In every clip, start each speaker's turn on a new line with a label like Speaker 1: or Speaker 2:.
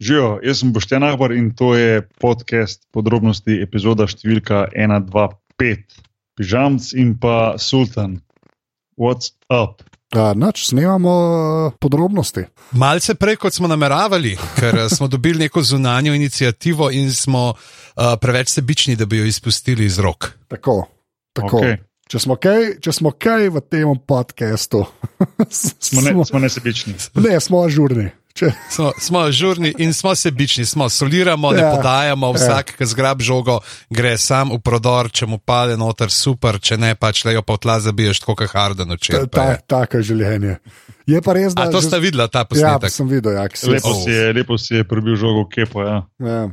Speaker 1: Živijo, jaz sem Boštjan Ahbar in to je podcast podrobnosti, epizoda številka 125, Pižamc in pa Sultan. What's up?
Speaker 2: Uh, Noč snemamo uh, podrobnosti.
Speaker 3: Malce prej, kot smo nameravali, ker uh, smo dobili neko zunanjo inicijativo in smo uh, preveč sebični, da bi jo izpustili iz rok.
Speaker 2: Tako, tako.
Speaker 1: Okay.
Speaker 2: Če, smo kaj, če smo kaj v tem podkastu,
Speaker 1: Smo, ne, smo nesebični.
Speaker 2: ne, smo ažurni. Če,
Speaker 3: Smo, smo žurni in smo sebični, smo soliramo, ne
Speaker 2: Ja,
Speaker 3: podajamo, vsak, ki zgrab žogo, gre sam v prodor, če mu pade noter, super, če ne, pač lejo pa v tla zabiješ, tako kot Harden
Speaker 2: ta,
Speaker 3: včeraj.
Speaker 2: ta, tako je življenje. Je pa res, da
Speaker 3: A to
Speaker 2: že-
Speaker 3: sta videla, ta
Speaker 2: Ja,
Speaker 3: posnetek?
Speaker 2: sem videl, ja, se
Speaker 1: Lepo si je, lepo si je prebil žogo kepo. Ja.
Speaker 2: Ja.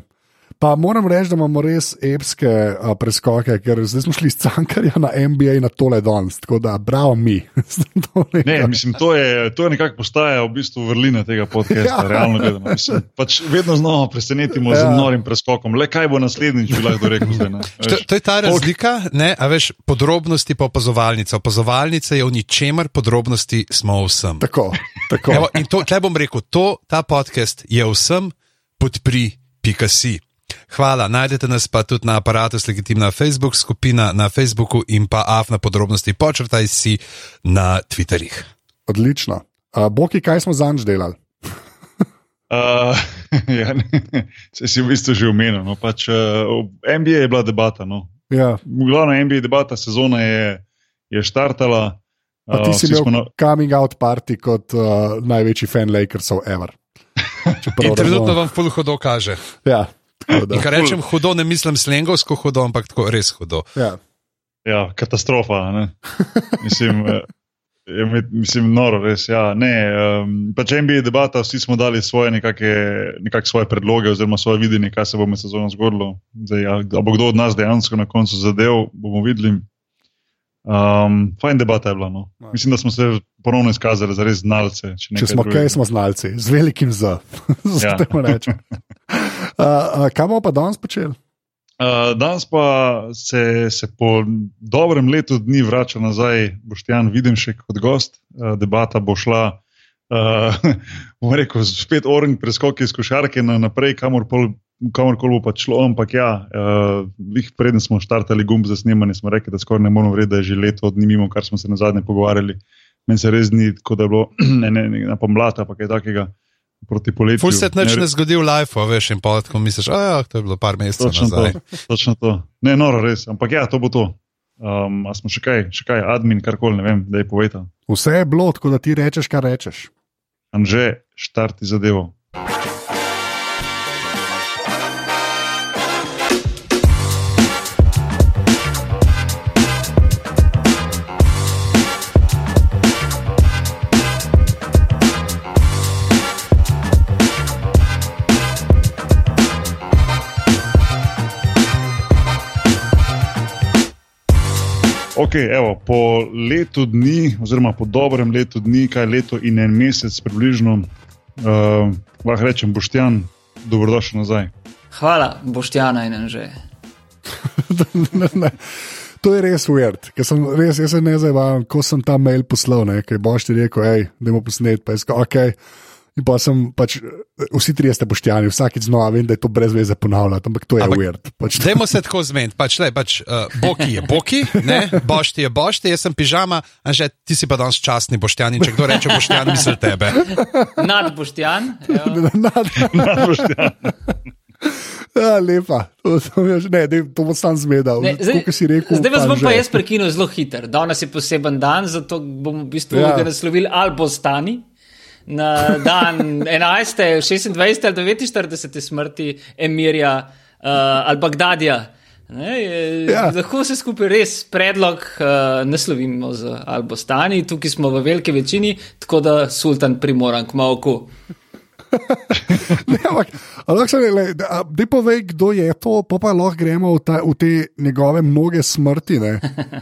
Speaker 2: Pa moram reči, da imamo res epske a, preskoke, ker zdaj smo šli iz Cankarja na NBA na tole danes. Tako da, bravo mi. To
Speaker 1: Ne, mislim, to je, to je nekako postaja v bistvu vrlina tega podcasta,
Speaker 2: Ja.
Speaker 1: realno gledano. Mislim, pač vedno znova presenetimo ja. Z norim preskokom. Le kaj bo naslednjič, bi lahko rekel zdaj. ne.
Speaker 3: To, to je ta razlika, ne, a veš, podrobnosti pa opazovalnica. Opazovalnica je v ničemer, podrobnosti smo vsem.
Speaker 2: Tako, tako.
Speaker 3: Evo, in to, tle bom rekel, to, ta podcast je vsem podpri.si. Hvala, najdete nas pa tudi na aparatu Legitimna Facebook skupina na Facebooku in pa AF na podrobnosti počrtaj si na Twitterjih.
Speaker 2: Odlično. A, Boki, kaj smo zanj delali?
Speaker 1: Uh, ja, se si v bistvu že omenil. No, pač, uh, NBA je bila debata. No.
Speaker 2: Ja,
Speaker 1: Glavna NBA debata sezona je, je štartala.
Speaker 2: pa ti
Speaker 1: Uh,
Speaker 2: si imel
Speaker 1: na-
Speaker 2: coming out party kot uh, največji fan Lakersov ever.
Speaker 3: In trenutno vam ful hudo kaže.
Speaker 2: Ja,
Speaker 3: In kar rečem hudo, ne mislim slengovsko hudo, ampak tako res hudo.
Speaker 2: Ja.
Speaker 1: Ja, katastrofa. a Ne? Mislim, eh, je, mislim, noro, res. Ja. Ne, um, pač NBA debata, vsi smo dali svoje, nekake, nekak svoje predloge, oziroma svoje videnje, kaj se bo med sezono zgodilo. Zdaj, ja, bo kdo od nas dejansko na koncu zadev, bomo videli. Um, fajn debata je bila. No.
Speaker 2: Ja.
Speaker 1: Mislim, da smo se ponovno izkazali za res znalce. Če,
Speaker 2: Če smo kaj, smo znalci, z velikim Z.
Speaker 1: Ja.
Speaker 2: Zato rečem. Kaj bomo pa danes počeli?
Speaker 1: Uh, danes pa se, se po dobrem letu dni vrača nazaj Boštjan Videmšek kot gost. Uh, debata bo šla, uh, bom rekel, spet orang preskoki iz košarke na naprej, kamor pol. Kamorkoli bo pač šlo, ampak ja, uh, preden smo štartali gumb za snemanje, smo rekli, da skoraj ne moramo verjeti, da je že leto dni mimo, kar smo se na zadnje pogovarjali. Meni se res ni, kot da je bilo ne, ne, ne, na pomlad, pa kaj takega proti poletju.
Speaker 3: Ful se nič
Speaker 1: Ne,
Speaker 3: ne zgodi v life, veš, in pa tako misliš, a ja, to je bilo par mesecev
Speaker 1: Točno
Speaker 3: nazaj.
Speaker 1: to, točno to. Ne, noro, res. Ampak ja, to bo to. Um, a smo še kaj, še kaj, admin, karkoli, ne vem, da je povedal.
Speaker 2: Vse je bilo, tako da ti rečeš, kar rečeš.
Speaker 1: Anže, štarti zadevo. Ok, evo, po letu dni, oziroma po dobrem letu dni, kaj leto in en mesec, približno, uh, lahko rečem, Boštjan, dobrodošel nazaj.
Speaker 4: Hvala, Boštjana in že.
Speaker 2: ne, ne. To je res weird, ker sem res, jaz se ne zavedam, ko sem ta mail poslal, ne, kaj boš ti rekel, hej, da mu posnet, pa je skoro ok. In pa sem pač, vsi trije ste poštjani, vsakeč znova vem, da je to brez veze ponavljati, ampak to je
Speaker 3: Ampak-
Speaker 2: weird. Pač,
Speaker 3: Dajmo se tako zmeniti, pač, lej, pač uh, Boki je Boki, ne, Bošti je Bošti, jaz sem pižama, a že ti si pa danes častni Boštjan. In če kdo reče Boštjan, misli tebe.
Speaker 4: Nad Boštjan. evo.
Speaker 2: na,
Speaker 1: Boštjan.
Speaker 2: ja, lepa, to, to, ne, dej, to bo sam zmedal.
Speaker 4: Ne,
Speaker 2: si rekel,
Speaker 4: zdaj vas bom pa
Speaker 2: Anže.
Speaker 4: jaz prekinil zelo hiter. Danes je poseben dan, zato bomo v bistvu
Speaker 2: Ja.
Speaker 4: ja. naslovili Albostani. Na dan 11., 26. ali 49. smrti emirja uh, Al-Bagdadija. Ne, je,
Speaker 2: Ja.
Speaker 4: Lahko se skupaj res predlog uh, naslovimo z Albostani, tukaj smo v veliki večini, tako da sultan primoran k malku.
Speaker 2: Ne, ampak, a lahko se le, da, a, daj povej, kdo je to, pa pa lahko gremo v, ta, v te njegove mnoge smrti, ne,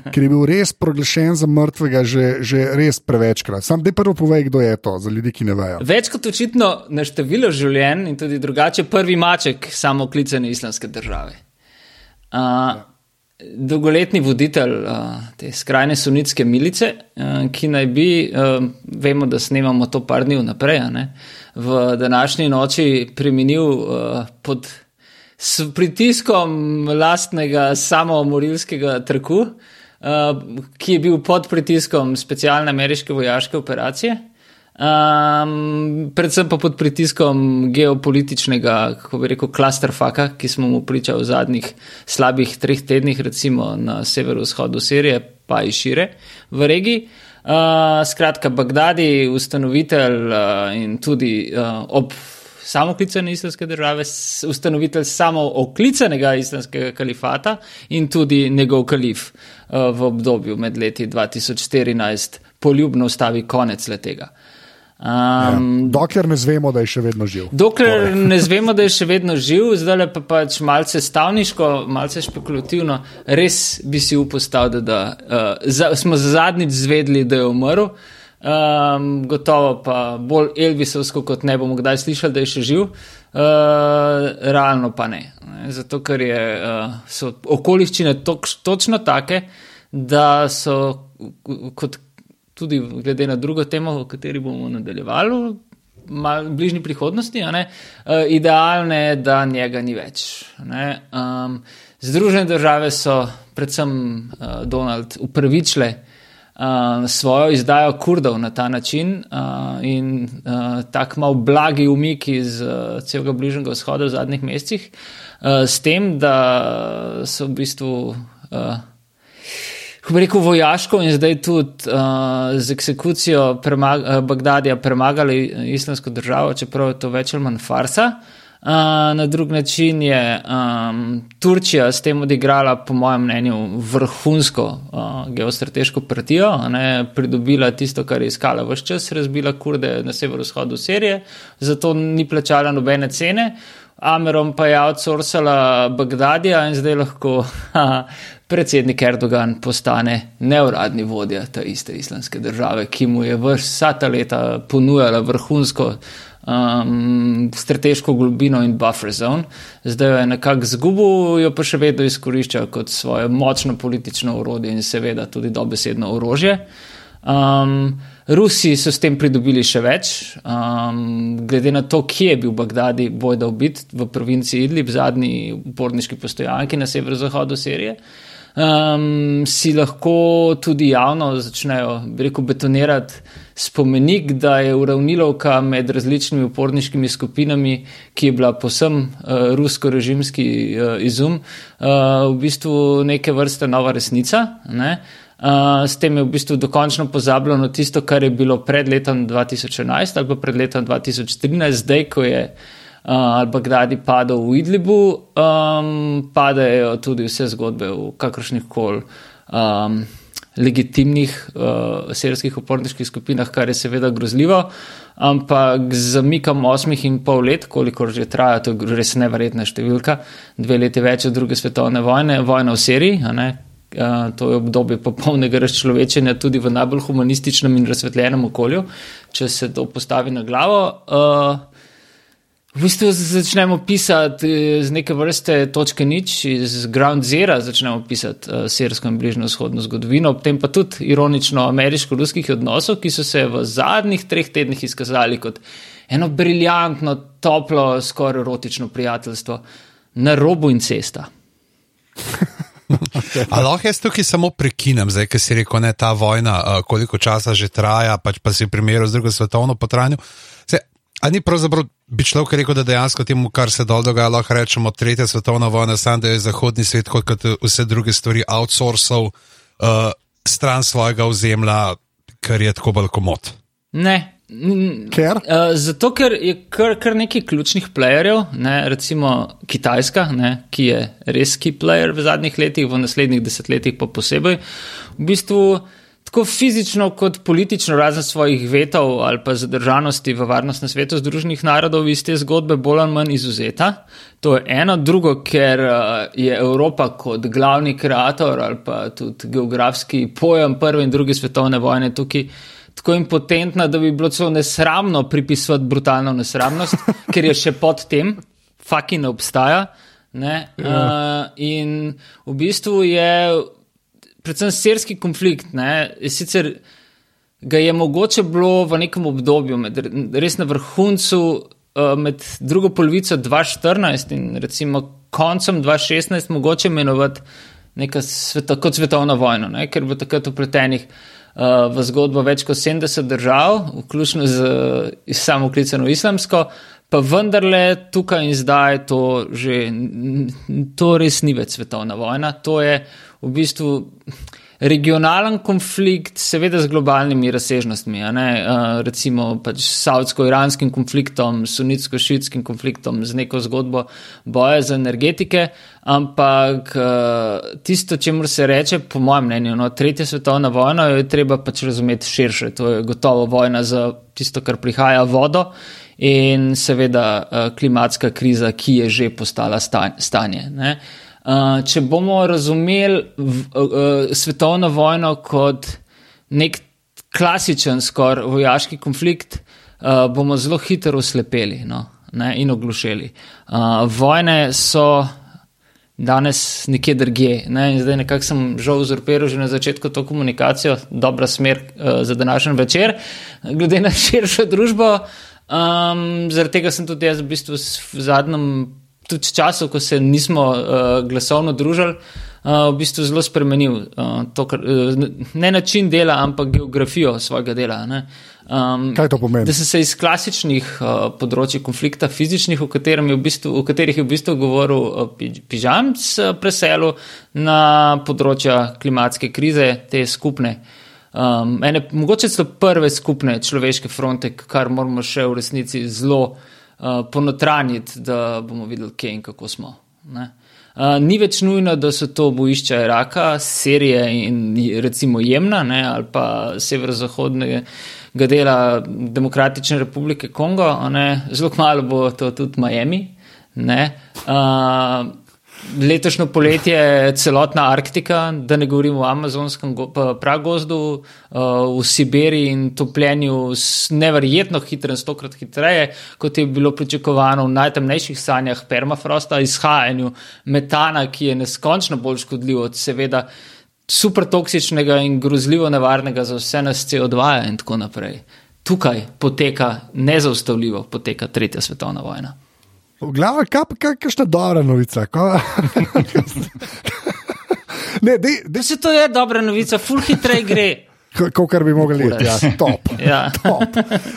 Speaker 2: ker je bil res proglašen za mrtvega že, že res prevečkrat. Sam dej prvo povej, kdo je to, za ljudi, ki ne vejo.
Speaker 4: Več kot očitno na število življenj in tudi drugače prvi maček samoklicane islamske države. Uh, dolgoletni voditelj uh, te skrajne sunitske milice, uh, ki naj bi, uh, vemo, da snemamo to par dni vnaprej, ne, v današnji noči preminil uh, pod pritiskom lastnega samomorilskega trku, uh, ki je bil pod pritiskom specialne ameriške vojaške operacije. Um, predvsem pa pod pritiskom geopolitičnega, kako bi rekel, klasterfaka, ki smo mu pričali v zadnjih slabih treh tednih, recimo na severovzhodu Sirije, pa in šire v regiji. Uh, skratka, Bagdadi, ustanovitelj uh, in tudi uh, ob samoklicane islamske države, ustanovitelj samo oklicanega islamskega kalifata in tudi njegov kalif uh, v obdobju med leti 2014 poljubno ustavi konec letega.
Speaker 2: Um, ja. Dokler ne znemo, da je še vedno živ.
Speaker 4: Dokler torej. ne znemo, da je še vedno živ, zdaj pa pač malce stavniško, malce špekulativno, res bi si upostavil, da uh, za, smo zadnjič zvedli, da je umrl. Um, gotovo pa bolj Elvisovsko, kot ne bomo kdaj slišali, da je še živ. Uh, realno pa ne. Zato, ker je, uh, so okoliščine tok, točno take, da so kot tudi glede na drugo temo, o kateri bomo nadaljevali v bližnji prihodnosti, uh, idealne, da njega ni več. Um, Združene države so, predvsem uh, Donald, upravičile uh, svojo izdajo kurdov na ta način uh, in uh, tako mal blagi umik iz uh, celega bližnjega vzhoda v zadnjih mesecih, uh, s tem, da so v bistvu. Uh, ko bi rekel, vojaško in zdaj tudi uh, z eksekucijo premag uh, Bagdadija premagali islamsko državo, čeprav je to več ali manj farsa. Uh, na drug način je um, Turčija s tem odigrala, po mojem mnenju, vrhunsko uh, geostrateško partijo, ne, pridobila tisto, kar je iskala vse čas, razbila kurde na severovzhodu Sirije, zato ni plačala nobene cene. Amerom pa je outsourcala Bagdadija in zdaj lahko predsednik Erdogan postane neuradni vodja te iste islamske države, ki mu je vsa ta leta ponujala vrhunsko um, strateško globino in buffer zone. Zdaj jo je nekako zgubil, jo pa še vedno izkorišča kot svoje močno politično urodje in seveda tudi dobesedno orožje. Um, Rusi so s tem pridobili še več, um, glede na to, kje je bil Bagdadi boj da ubit v provinci Idlib, zadnji uporniški postojanki na severozahodu Sirije. Um, si lahko tudi javno začnejo rekel, betonirati spomenik, da je uravnilovka med različnimi uporniškimi skupinami, ki je bila posem uh, rusko-režimski uh, izum, uh, v bistvu neke vrste nova resnica. Ne? Uh, s tem je v bistvu dokončno pozabljeno tisto, kar je bilo pred letom 2011 ali pa pred letom 2013, zdaj, ko je uh, Al-Baghdadi padel v Idlibu, um, padajo tudi vse zgodbe v kakršnih koli um, legitimnih uh, sirskih uporniških skupinah, kar je seveda grozljivo. Ampak z zamikom osmih in pol let, koliko že traja, to je res neverjetna številka, dve leti več od druge svetovne vojne, vojna v Siriji, Uh, to je obdobje popolnega razčlovečenja tudi v najbolj humanističnem in razsvetljenem okolju, če se to postavi na glavo. Uh, v bistvu začnemo pisati eh, z neke vrste točke nič, iz ground zero začnemo pisati uh, sirsko in bližnjo vzhodno zgodovino, ob tem pa tudi ironično ameriško-ruskih odnosov, ki so se v zadnjih treh tednih izkazali kot eno briljantno, toplo, skoraj erotično prijateljstvo na robu in cesta.
Speaker 3: Ali lahko jaz tukaj samo prekinem, zdaj, ker si rekel, da ta vojna, uh, koliko časa že traja, pač pa si v primeru z drugo svetovno potranjo. Ali ni pravzaprav bi človek rekel, da dejansko temu, kar se dol dogaja, lahko rečemo tretja svetovna vojna, samo da je zahodni svet, kot, kot vse druge stvari, outsourcal uh, stran svojega ozemlja, kar je tako bolj komod?
Speaker 4: Ne,
Speaker 2: Ker?
Speaker 4: Uh, zato, ker je kar, kar nekaj ključnih playerjev, ne, recimo Kitajska, ne, ki je res key player v zadnjih letih, v naslednjih desetletjih pa posebej. V bistvu tako fizično kot politično, razen svojih vetov ali pa zadržanosti v varnostnem svetu Združenih narodov, iz te zgodbe bolj ali manj izuzeta. To je eno, drugo, ker uh, je Evropa kot glavni kreator ali pa tudi geografski pojem prve in druge svetovne vojne tukaj tako impotentna, da bi bilo celo nesramno pripisovati brutalno nesramnost, ker je še pod tem, faki ne obstaja. Ne? Ja. Uh, in v bistvu je predvsem sirski konflikt, ne? sicer ga je mogoče bilo v nekem obdobju, med, res na vrhuncu, uh, med drugo polovico 2014 in recimo koncem 2016, mogoče imenovati sveto, kot svetovno vojno, ne? ker bo takrat upletenih uh, v zgodbo več kot 70 držav, vključno z uh, samoklicano islamsko. Pa vendarle tukaj in zdaj to že, to res ni več svetovna vojna, to je v bistvu regionalen konflikt, seveda z globalnimi razsežnostmi, uh, recimo pač s saudsko-iranskim konfliktom, sunitsko-šitskim konfliktom, z neko zgodbo boja za energetike, ampak uh, tisto, čemu se reče, po mojem mnenju, no, tretja svetovna vojna, jo je treba pač razumeti širše. To je gotovo vojna za tisto, kar prihaja vodo. In seveda uh, klimatska kriza, ki je že postala stanje. Uh, Uh, če bomo razumeli uh, svetovno vojno kot nek klasičen, skoraj vojaški konflikt, uh, bomo zelo hitro oslepeli no, ne, in oglušeli. Uh, vojne so danes nekje drugje. Ne, zdaj nekako sem žal uzurpiral že na začetku to komunikacijo, dobra smer uh, za današnji večer, glede na širšo družbo. Um, zaradi tega sem tudi jaz v bistvu v zadnjem tudi času, ko se nismo uh, glasovno družili, uh, v bistvu zelo spremenil. Uh, to, kar, uh, ne način dela, ampak geografijo svojega dela.
Speaker 2: Um, Kaj to pomeni?
Speaker 4: Da sem se iz klasičnih uh, področji konflikta, fizičnih, v, v bistvu, v katerih je v bistvu govoril uh, Pižamc, uh, preselil na področja klimatske krize, te skupne. Um, ene, mogoče so prve skupne človeške fronte, kar moramo še v resnici zelo uh, ponotraniti, da bomo videli, kje in kako smo. Uh, ni več nujno, da so to bojišča Iraka, Sirije in recimo Jemna ne, ali pa severozahodnega dela Demokratične republike Kongo, zelo malo bo to tudi Miami. Uh, letošnjo poletje celotna Arktika, da ne govorimo o amazonskem pragozdu, uh, v Sibiriji in topljenju s neverjetno hitrem, stokrat hitreje, kot je bilo pričakovano v najtemnejših sanjah permafrosta, izhajanju metana, ki je neskončno bolj škodljiv od seveda super toksičnega in grozljivo nevarnega za vse nas CO2 in tako naprej. Tukaj poteka nezaustavljivo, poteka tretja svetovna vojna.
Speaker 2: Glava, kaj je kakšna dobra novica?
Speaker 4: ne, dej, dej. Se to je dobra novica, full hitrej gre.
Speaker 2: Kot kar bi mogli reči, ja, top. ja. top.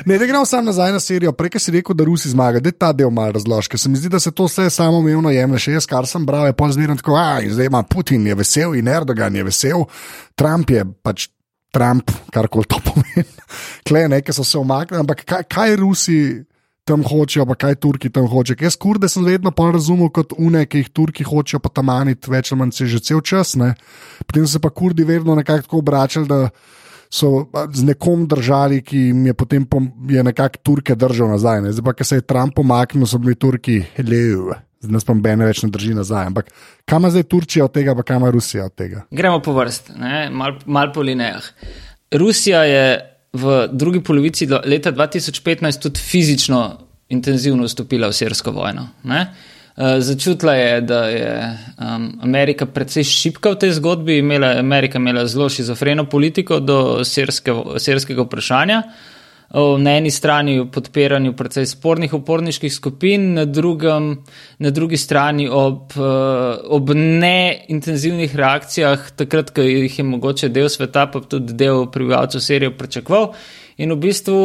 Speaker 2: Ne, da gremo samo nazaj na serijo. Prej si rekel, da Rusi zmagajo, da je ta del malo razložen. Se mi zdi, da se to vse samo umevno jemlje. Še jaz, kar sem bral, je pozbiran tako, a zdaj ima Putin je vesel in Erdogan je vesel, Trump je pač Trump, kar koli to pomeni. Klej, nekaj so se omaknili, ampak kaj, kaj Rusi tam hočejo, pa kaj Turki tam hočejo. Jaz kurde sem vedno pa razumel kot une, ki jih Turki hočejo pa tam maniti, več ali manj se že cel čas. Ne? Potem so se pa kurdi vedno nekako tako obračali, da so z nekom držali, ki jim je potem je nekako Turke držal nazaj. Ne? Zdaj pa, ker se je Trump pomaknil, so bili Turki levi. Zdaj nas pa bene več ne drži nazaj. Ampak kam zdaj Turčija od tega, pa kam Rusija od tega?
Speaker 4: Gremo po vrsti, malo mal po linijah. Rusija je v drugi polovici leta 2015 tudi fizično intenzivno vstopila v sirsko vojno. Ne? Eh, začutila je, da je um, Amerika precej šipka v tej zgodbi, imela, Amerika imela zelo šizofreno politiko do sirske, sirskega vprašanja. Uh, na eni strani v podpiranju precej spornih uporniških skupin, na, drugem, na drugi strani ob, eh, ob neintenzivnih reakcijah, takrat, ko jih je mogoče del sveta, pa tudi del prebivalcev Sirije pričakoval. In v bistvu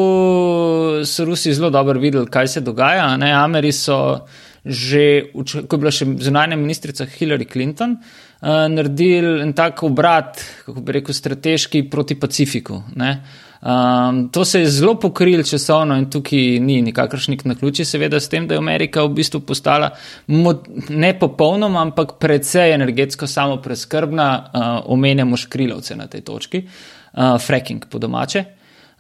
Speaker 4: so Rusi zelo dobro videli, kaj se dogaja. Ne? Ameri so že, ko je bila še zunanja ministrica Hillary Clinton, uh, naredili en tak obrat, kako bi rekel, strateški proti Pacifiku. Uh, Um, to se je zelo pokril časovno in tukaj ni nikakršnih naključij, seveda s tem, da je Amerika v bistvu postala ne popolnoma, ampak precej energetsko samo preskrbna, uh, omenjamo škrilovce na tej točki, uh, fracking po domače.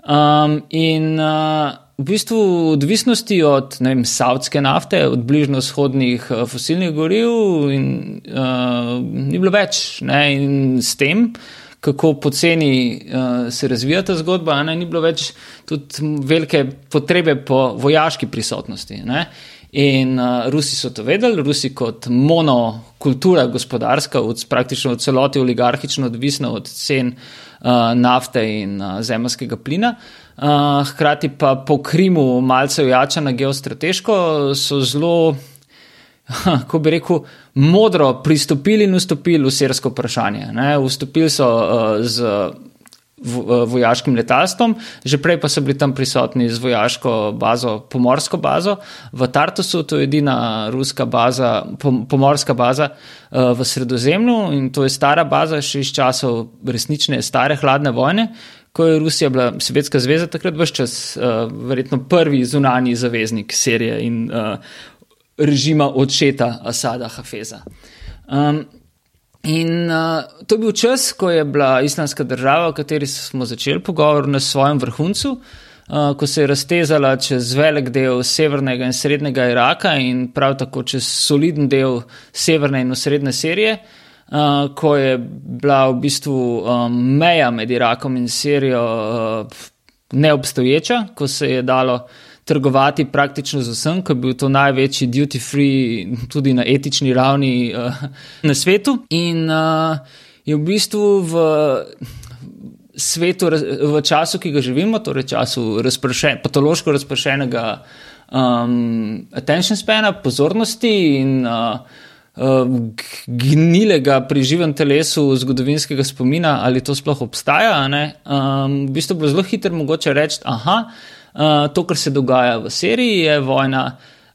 Speaker 4: Um, in uh, v bistvu odvisnosti od vem, savtske nafte, od bližnjo-shodnih uh, fosilnih goriv, in, uh, ni bilo več. Ne? In s tem kako poceni uh, se razvija ta zgodba, ne? ni bilo več tudi velike potrebe po vojaški prisotnosti. Ne? In uh, Rusi so to vedeli, Rusi kot monokultura gospodarska, od, praktično v celoti oligarhično odvisna od cen uh, nafte in uh, zemljskega plina. Uh, hkrati pa po Krimu malce ojačana geostrateško, so zelo, kako bi rekel, modro pristopili in vstopili v sirsko vprašanje. Vstopili so uh, z vojaškim letalstvom, že prej pa so bili tam prisotni z vojaško bazo, pomorsko bazo v Tartusu, to je edina ruska baza, pomorska baza uh, v Sredozemlju in to je stara baza še iz časov resnične stare hladne vojne. Ko je Rusija bila Sovjetska zveza, takrat vse čas, verjetno prvi zunani zaveznik Sirije in uh, režima odšeta Asada Hafeza. Um, In uh, to je bil čas, ko je bila islamska država, o kateri smo začeli pogovor na svojem vrhuncu, uh, ko se je raztezala čez velik del severnega in srednjega Iraka in prav tako čez soliden del severne in osrednje Sirije, uh, ko je bila v bistvu um, meja med Irakom in Sirijo uh, neobstoječa, ko se je dalo trgovati praktično z vsem, ker je bil to največji duty free, tudi na etični ravni uh, na svetu. In uh, je v bistvu v svetu, v času, ki ga živimo, torej času razpršen, patološko razpršenega um, attention spana, pozornosti in uh, Gnilega pri živem telesu zgodovinskega spomina, ali to sploh obstaja. Um, v bistvu je bilo zelo hitro mogoče reči, da uh, to, kar se dogaja v Siriji, je vojna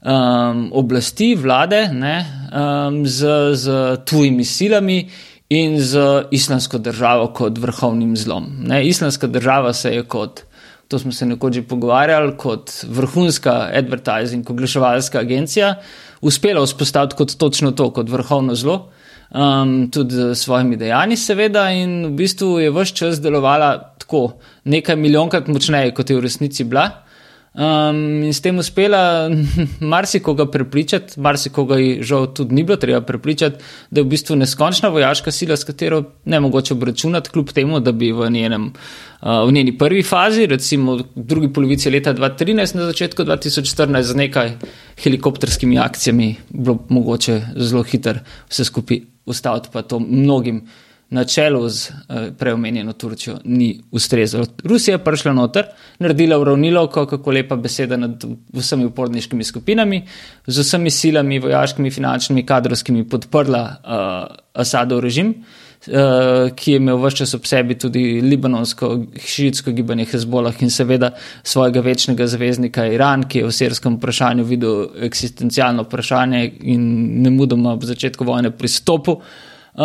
Speaker 4: um, oblasti, vlade ne, um, z, z tujimi silami in z islamsko državo kot vrhovnim zlom. Ne. Islamska država se je kot. To smo se nekoč že pogovarjali, kot vrhunska advertising, oglaševalska agencija, uspela vzpostaviti kot točno to, kot vrhovno zlo, um, tudi s svojimi dejanji, seveda, in v bistvu je vse čas delovala tako, nekaj milijonkrat močneje, kot je v resnici bila. Um, in s tem uspela marsikoga prepričati, marsikoga ji žal tudi ni bilo treba prepričati, da je v bistvu neskončna vojaška sila, s katero ne mogoče obračunati, kljub temu, da bi v, njenem, uh, v njeni prvi fazi, recimo v drugi polovici leta 2013, na začetku 2014, z nekaj helikopterskimi akcijami, bilo mogoče zelo hitro vse skupaj ustaviti, pa to mnogim na čelu z uh, preomenjeno Turčijo ni ustrezalo. Rusija je prišla noter, naredila uravnilo, kako lepa beseda nad vsemi uporniškimi skupinami, z vsemi silami, vojaškimi, finančnimi, kadrovskimi podprla uh, Asadov režim, ki je imel vse čas ob sebi tudi libanonsko, šiitsko gibanje Hezbolah in seveda svojega večnega zaveznika Iran, ki je v serskem vprašanju videl eksistencialno vprašanje in ne mudoma v začetku vojne pristopil uh,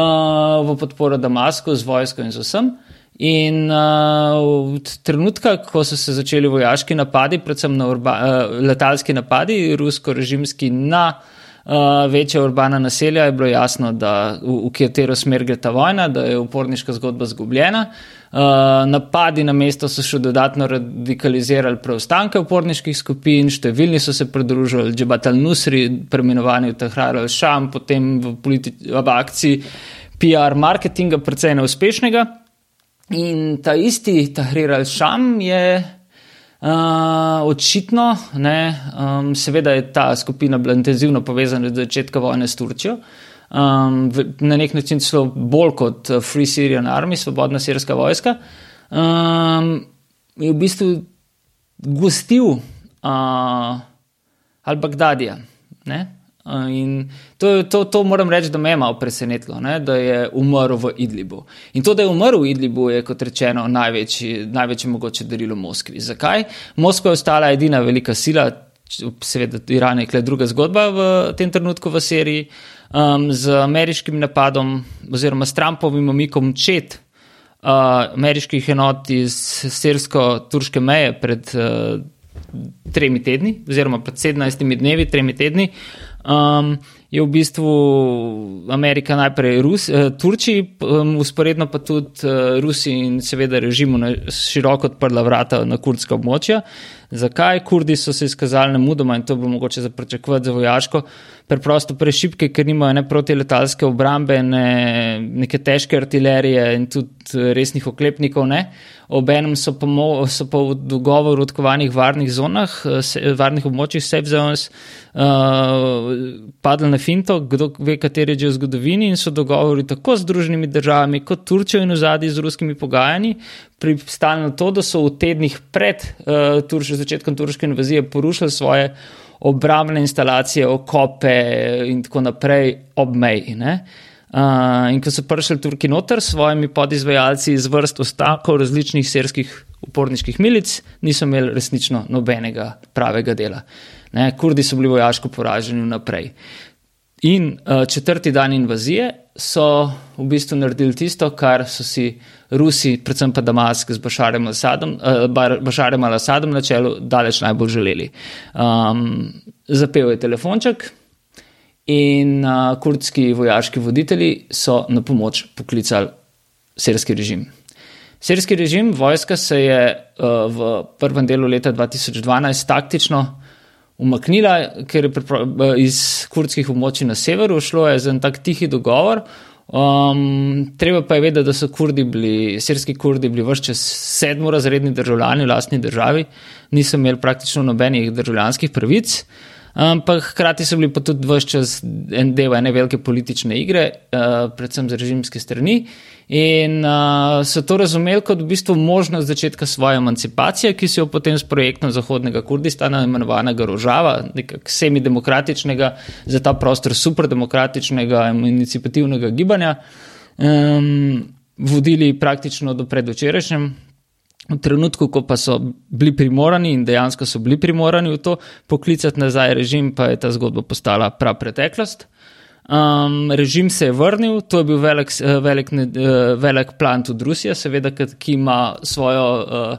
Speaker 4: v podporo Damasku z vojsko in z vsem. In uh, od trenutka, ko so se začeli vojaški napadi, predvsem na urba, uh, letalski napadi, rusko-režimski na uh, večja urbana naselja, je bilo jasno, da v, v katero smer gre ta vojna, da je uporniška zgodba zgubljena. Uh, Uh, napadi na mesto so še dodatno radikalizirali preostanke uporniških skupin, številni so se pridružili Džebat al-Nusri, preimenovani v Tahrar al-Sham, potem v, v akciji PR marketinga, precej neuspešnega. In ta isti Tahrir al-Sham je uh, očitno, ne, um, seveda je ta skupina bila intenzivno povezana od začetka vojne s Turčijo. Um, v, na nek način celo bolj kot uh, Free Syrian Army, svobodna sirska vojska, um, je v bistvu gostil uh, Al-Baghdadija. Uh, in to, to, to moram reči, da me je malo presenetilo, ne? da je umrl v Idlibu. In to, da je umrl v Idlibu, je kot rečeno največji, največje mogoče darilo Moskvi. Zakaj? Moskva je ostala edina velika sila, seveda Iran je kle druga zgodba v tem trenutku v Siriji. Uh, um, z ameriškim napadom oziroma s Trumpovim omikom čet uh, ameriških enot iz sirsko-turške meje pred uh, tremi tedni, oziroma pred 17 dnevi, tremi tedni. Um, je v bistvu Amerika najprej Rus, eh, Turčiji, um, usporedno pa tudi uh, Rusiji in seveda režimu na široko odprla vrata na kurdska območja. Zakaj? Kurdi so se izkazali na mudoma in to bo mogoče zaprečakovati za vojaško, preprosto prešipke, ker nimajo ne protiletalske obrambe, ne neke težke artilerije in tudi resnih oklepnikov. Ne. Obenem so so pa v dogovoru odkovanih varnih zonah, se, varnih območjih, safe zones, uh, padli na finto, kdo ve, kateri že v zgodovini in so dogovori tako z Združenimi državami kot Turčijo in v zadnji z ruskimi pogajanji pristali na to, da so v tednih pred uh, turš, začetkom turške invazije porušili svoje obrambne instalacije, okope in tako naprej ob meji. Uh, in ko so prišli Turki noter s svojimi podizvajalci iz vrst ostakov različnih serskih uporniških milic, niso imeli resnično nobenega pravega dela. Ne? Kurdi so bili vojaško poraženi naprej. In uh, četrti dan invazije so v bistvu naredili tisto, kar so si Rusi, predvsem pa Damask z Bašarjem uh, al-Assadom na čelu, daleč najbolj želeli. Um, zapel je telefonček in uh, kurdski vojaški voditelji so na pomoč poklicali sirski režim. Sirski režim, vojska se je uh, v prvem delu leta 2012 taktično umaknila, ker je iz kurdskih območij na severu šlo za en tak tihi dogovor. Um, treba pa je vedeti, da so kurdi bili, sirski kurdi bili vse čas sedmorazredni državljani v lastni državi, niso imeli praktično nobenih državljanskih pravic. Ampak hkrati so bili pa tudi vse čas en del ene velike politične igre, uh, predvsem z režimske strani. In uh, so to razumeli kot v bistvu možnost začetka svoje emancipacije, ki se jo potem s projektom Zahodnega Kurdistana, imenovanega Rožava, nekako semidemokratičnega, za ta prostor superdemokratičnega in inicijativnega gibanja, um, vodili praktično do predvčerajšnjem. V trenutku, ko pa so bili primorani in dejansko so bili primorani v to poklicati nazaj režim, pa je ta zgodba postala prav preteklost. Um, režim se je vrnil, to je bil velik, eh, velik, eh, velik plan tudi Rusija, seveda, ki ima svojo uh,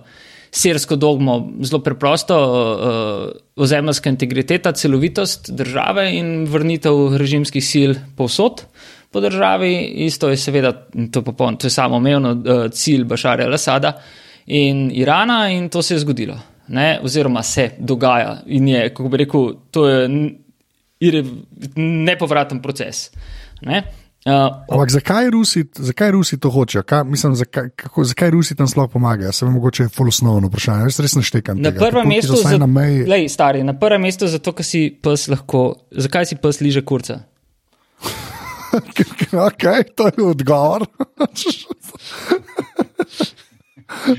Speaker 4: sirsko dogmo zelo preprosto, uh, ozemljska integriteta, celovitost države in vrnitev režimskih sil povsod po državi. Isto je seveda, to, popoln, to je samoumevno uh, cilj Bašarja Lasada in Irana in to se je zgodilo. Ne? Oziroma se dogaja in je, kako bi rekel, to je nepovraten proces. Ne? Uh,
Speaker 2: Ampak zakaj Rusi, zakaj Rusi to hočejo? Kaj, mislim, zakaj, kako, zakaj Rusi tam sploh pomagajo? Se mi mogoče je fulosnovno vprašanje. Jaz res naštekam.
Speaker 4: Na prvem mestu, za, na, lej, stari, na prvem mestu zato, ker si pes lahko. Zakaj si pes liže kurca?
Speaker 2: ok, to je odgovor.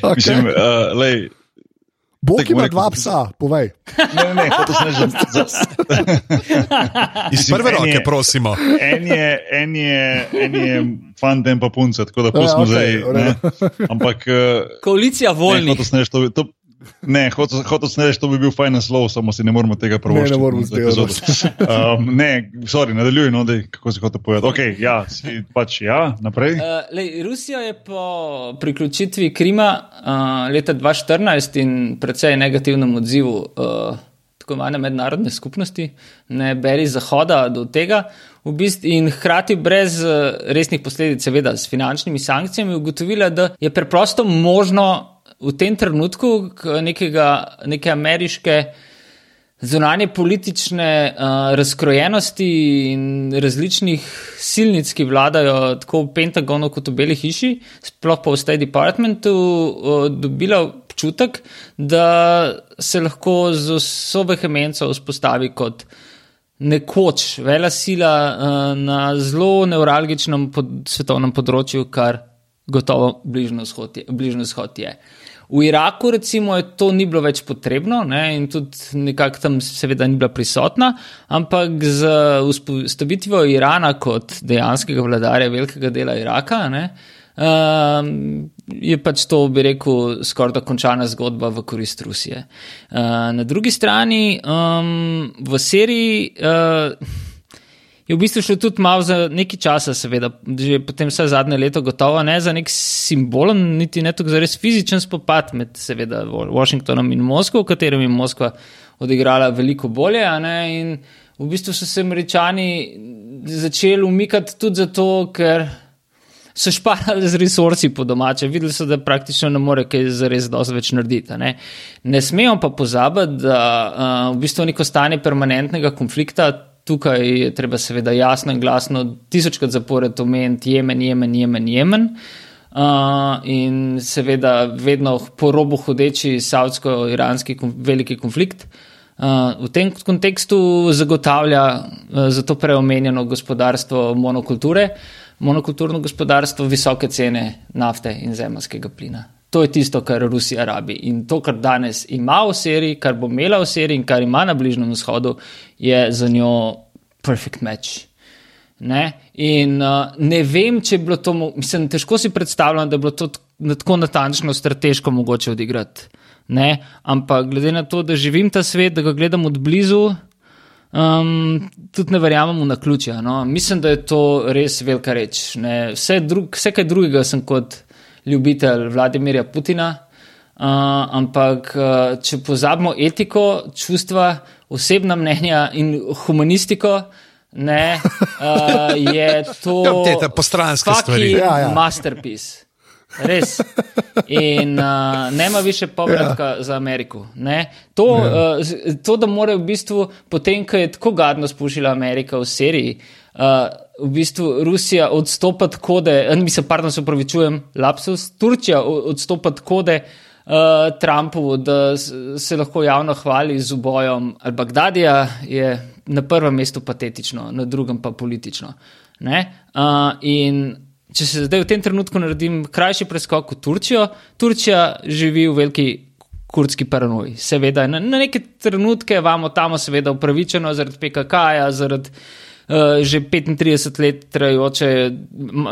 Speaker 1: okay. Mislim, uh, lej,
Speaker 2: Bog ima dva psa, povej.
Speaker 1: Ne, ne, to sem že za.
Speaker 3: Iz prve roke, prosimo.
Speaker 1: En je, en je, en je fan, den pa punce, tako da pustimo ja, okay, zdaj. Ampak. Uh,
Speaker 4: Koalicija voljnih.
Speaker 1: Ne, Ne, hotel sem reči, to bi bil fajn naslov, samo si ne moremo tega prvošiti.
Speaker 2: Ne, ne moremo zdaj.
Speaker 1: Um, ne, sorry, nadaljuj, no, dej, kako si hotel povedati. Ok, ja, si pač ja, naprej. Uh,
Speaker 4: lej, Rusija je po priključitvi Krima uh, leta 2014 in predvsej negativnem odzivu uh, tako imenovane mednarodne skupnosti, ne beri Zahoda do tega. V bistvu in hkrati brez resnih posledic, seveda s finančnimi sankcijami, ugotovila, da je preprosto možno v tem trenutku nekega, neke ameriške zunanje politične uh, razkrojenosti in različnih silnic, ki vladajo tako v Pentagonu kot v Beli hiši, sploh pa v State Departmentu, uh, dobila občutek, da se lahko z vso vehemenco vzpostavi kot nekoč vela sila uh, na zelo neuralgičnem pod, svetovnem področju, kar gotovo bližnjo vzhod je. V Iraku, recimo, to ni bilo več potrebno ne, in tudi nekako tam seveda ni bila prisotna, ampak z vzpostavitvijo Irana kot dejanskega vladarja velikega dela Iraka ne, um, je pač to, bi rekel, skoraj da končana zgodba v korist Rusije. Uh, na drugi strani, um, v Siriji. Uh, je v bistvu šlo tudi malo za nekaj časa, seveda, že potem vse zadnje leto, gotovo ne za nek simbolen, niti ne tako za res fizičen spopad med, seveda, Washingtonom in Moskvo, v katerem je Moskva odigrala veliko bolje. In v bistvu so se američani začeli umikati tudi zato, ker so šparali z resursi po domače, videli so, da praktično ne more kaj zares dosti več narediti. Ne, ne smemo pa pozabiti, da uh, v bistvu neko stanje permanentnega konflikta. Tukaj je treba seveda jasno in glasno tisočkrat zapored omeniti Jemen, Jemen, Jemen, Jemen. Uh, in seveda vedno po robu hodeči savdsko-iranski veliki konflikt. Uh, v tem kontekstu zagotavlja uh, zato preomenjeno gospodarstvo monokulture, monokulturno gospodarstvo, visoke cene nafte in zemljskega plina. To je tisto, kar Rusija rabi. In to, kar danes ima v seriji, kar bo imela v seriji in kar ima na Bližnjem vzhodu, je za njo perfect match. Ne? In uh, ne vem, če je bilo to, mislim, težko si predstavljam, da je bilo to tako natančno, strateško mogoče odigrati. Ne? Ampak glede na to, da živim ta svet, da ga gledam od blizu, Um, tudi ne verjamem na ključje. No? Mislim, da je to res velika reč. Vse, drug, vse kaj drugega sem kot ljubitelj Vladimirja Putina, uh, ampak uh, če pozabimo etiko, čustva, osebna mnenja in humanistiko, ne, uh, je to.
Speaker 3: Ja, te postranske stvari.
Speaker 2: Ja, ja.
Speaker 4: Masterpiece. Res. In uh, nema više povratka ja. za Ameriko. To, ja. uh, to, da mora v bistvu, potem, ko je tako gadno spuščila Amerika v Siriji, uh, v bistvu Rusija odstopati kode, mislim, pardon, se upravičujem, lapsus, Turčija odstopati kode. Uh, Trumpu, da se lahko javno hvali z ubojom Al-Baghdadija, je na prvem mestu patetično, na drugem pa politično. Uh, in če se zdaj v tem trenutku naredim krajši preskok v Turčijo, Turčija živi v veliki kurdski paranoji. Seveda, na, na neke trenutke imamo tam, seveda, upravičeno zaradi PKK-ja, zaradi uh, že 35 let trajajoče,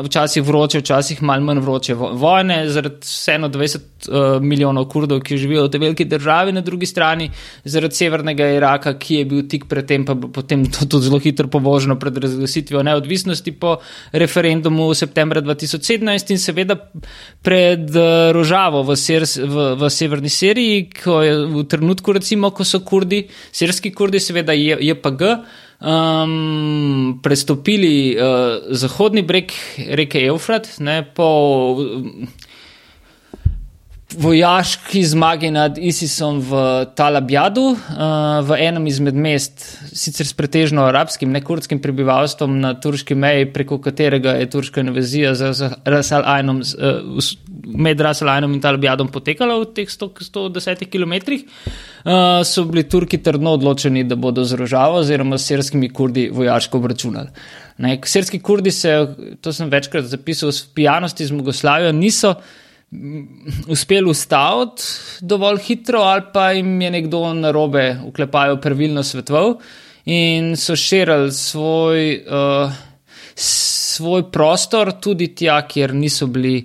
Speaker 4: včasih vroče, včasih malo manj vroče vojne, zaradi vseeno 20 uh, eh, milijonov kurdov, ki živijo v tej veliki državi, na drugi strani zaradi severnega Iraka, ki je bil tik pred tem, pa potem tudi zelo hitro povoženo pred razglasitvijo neodvisnosti po referendumu v septembra 2017 in seveda pred uh, Rožavo v, Ser, v, v severni Siriji, ko je v trenutku, recimo, ko so kurdi, sirski kurdi, seveda JPG. Je um, prestopili uh, zahodni breg reke Eufrat, ne, po vojaški zmagi nad ISISom v Talabjadu, uh, v enem izmed mest, sicer s pretežno arabskim, ne kurdskim prebivalstvom na turški meji, preko katerega je turška invazija z Rasalajnom. Uh, med Raselajnom in Talabjadom potekala v teh 100, 110 km, uh, so bili Turki trdno odločeni, da bodo z Rožavo oziroma s sirskimi kurdi vojaško obračunali. Ne, sirski kurdi se, to sem večkrat zapisal, v pijanosti z Jugoslavijo niso mm, uspeli ustaviti dovolj hitro, ali pa jim je nekdo na robe uklepajo pravilno svetov in so širili svoj, uh, svoj prostor tudi tja, kjer niso bili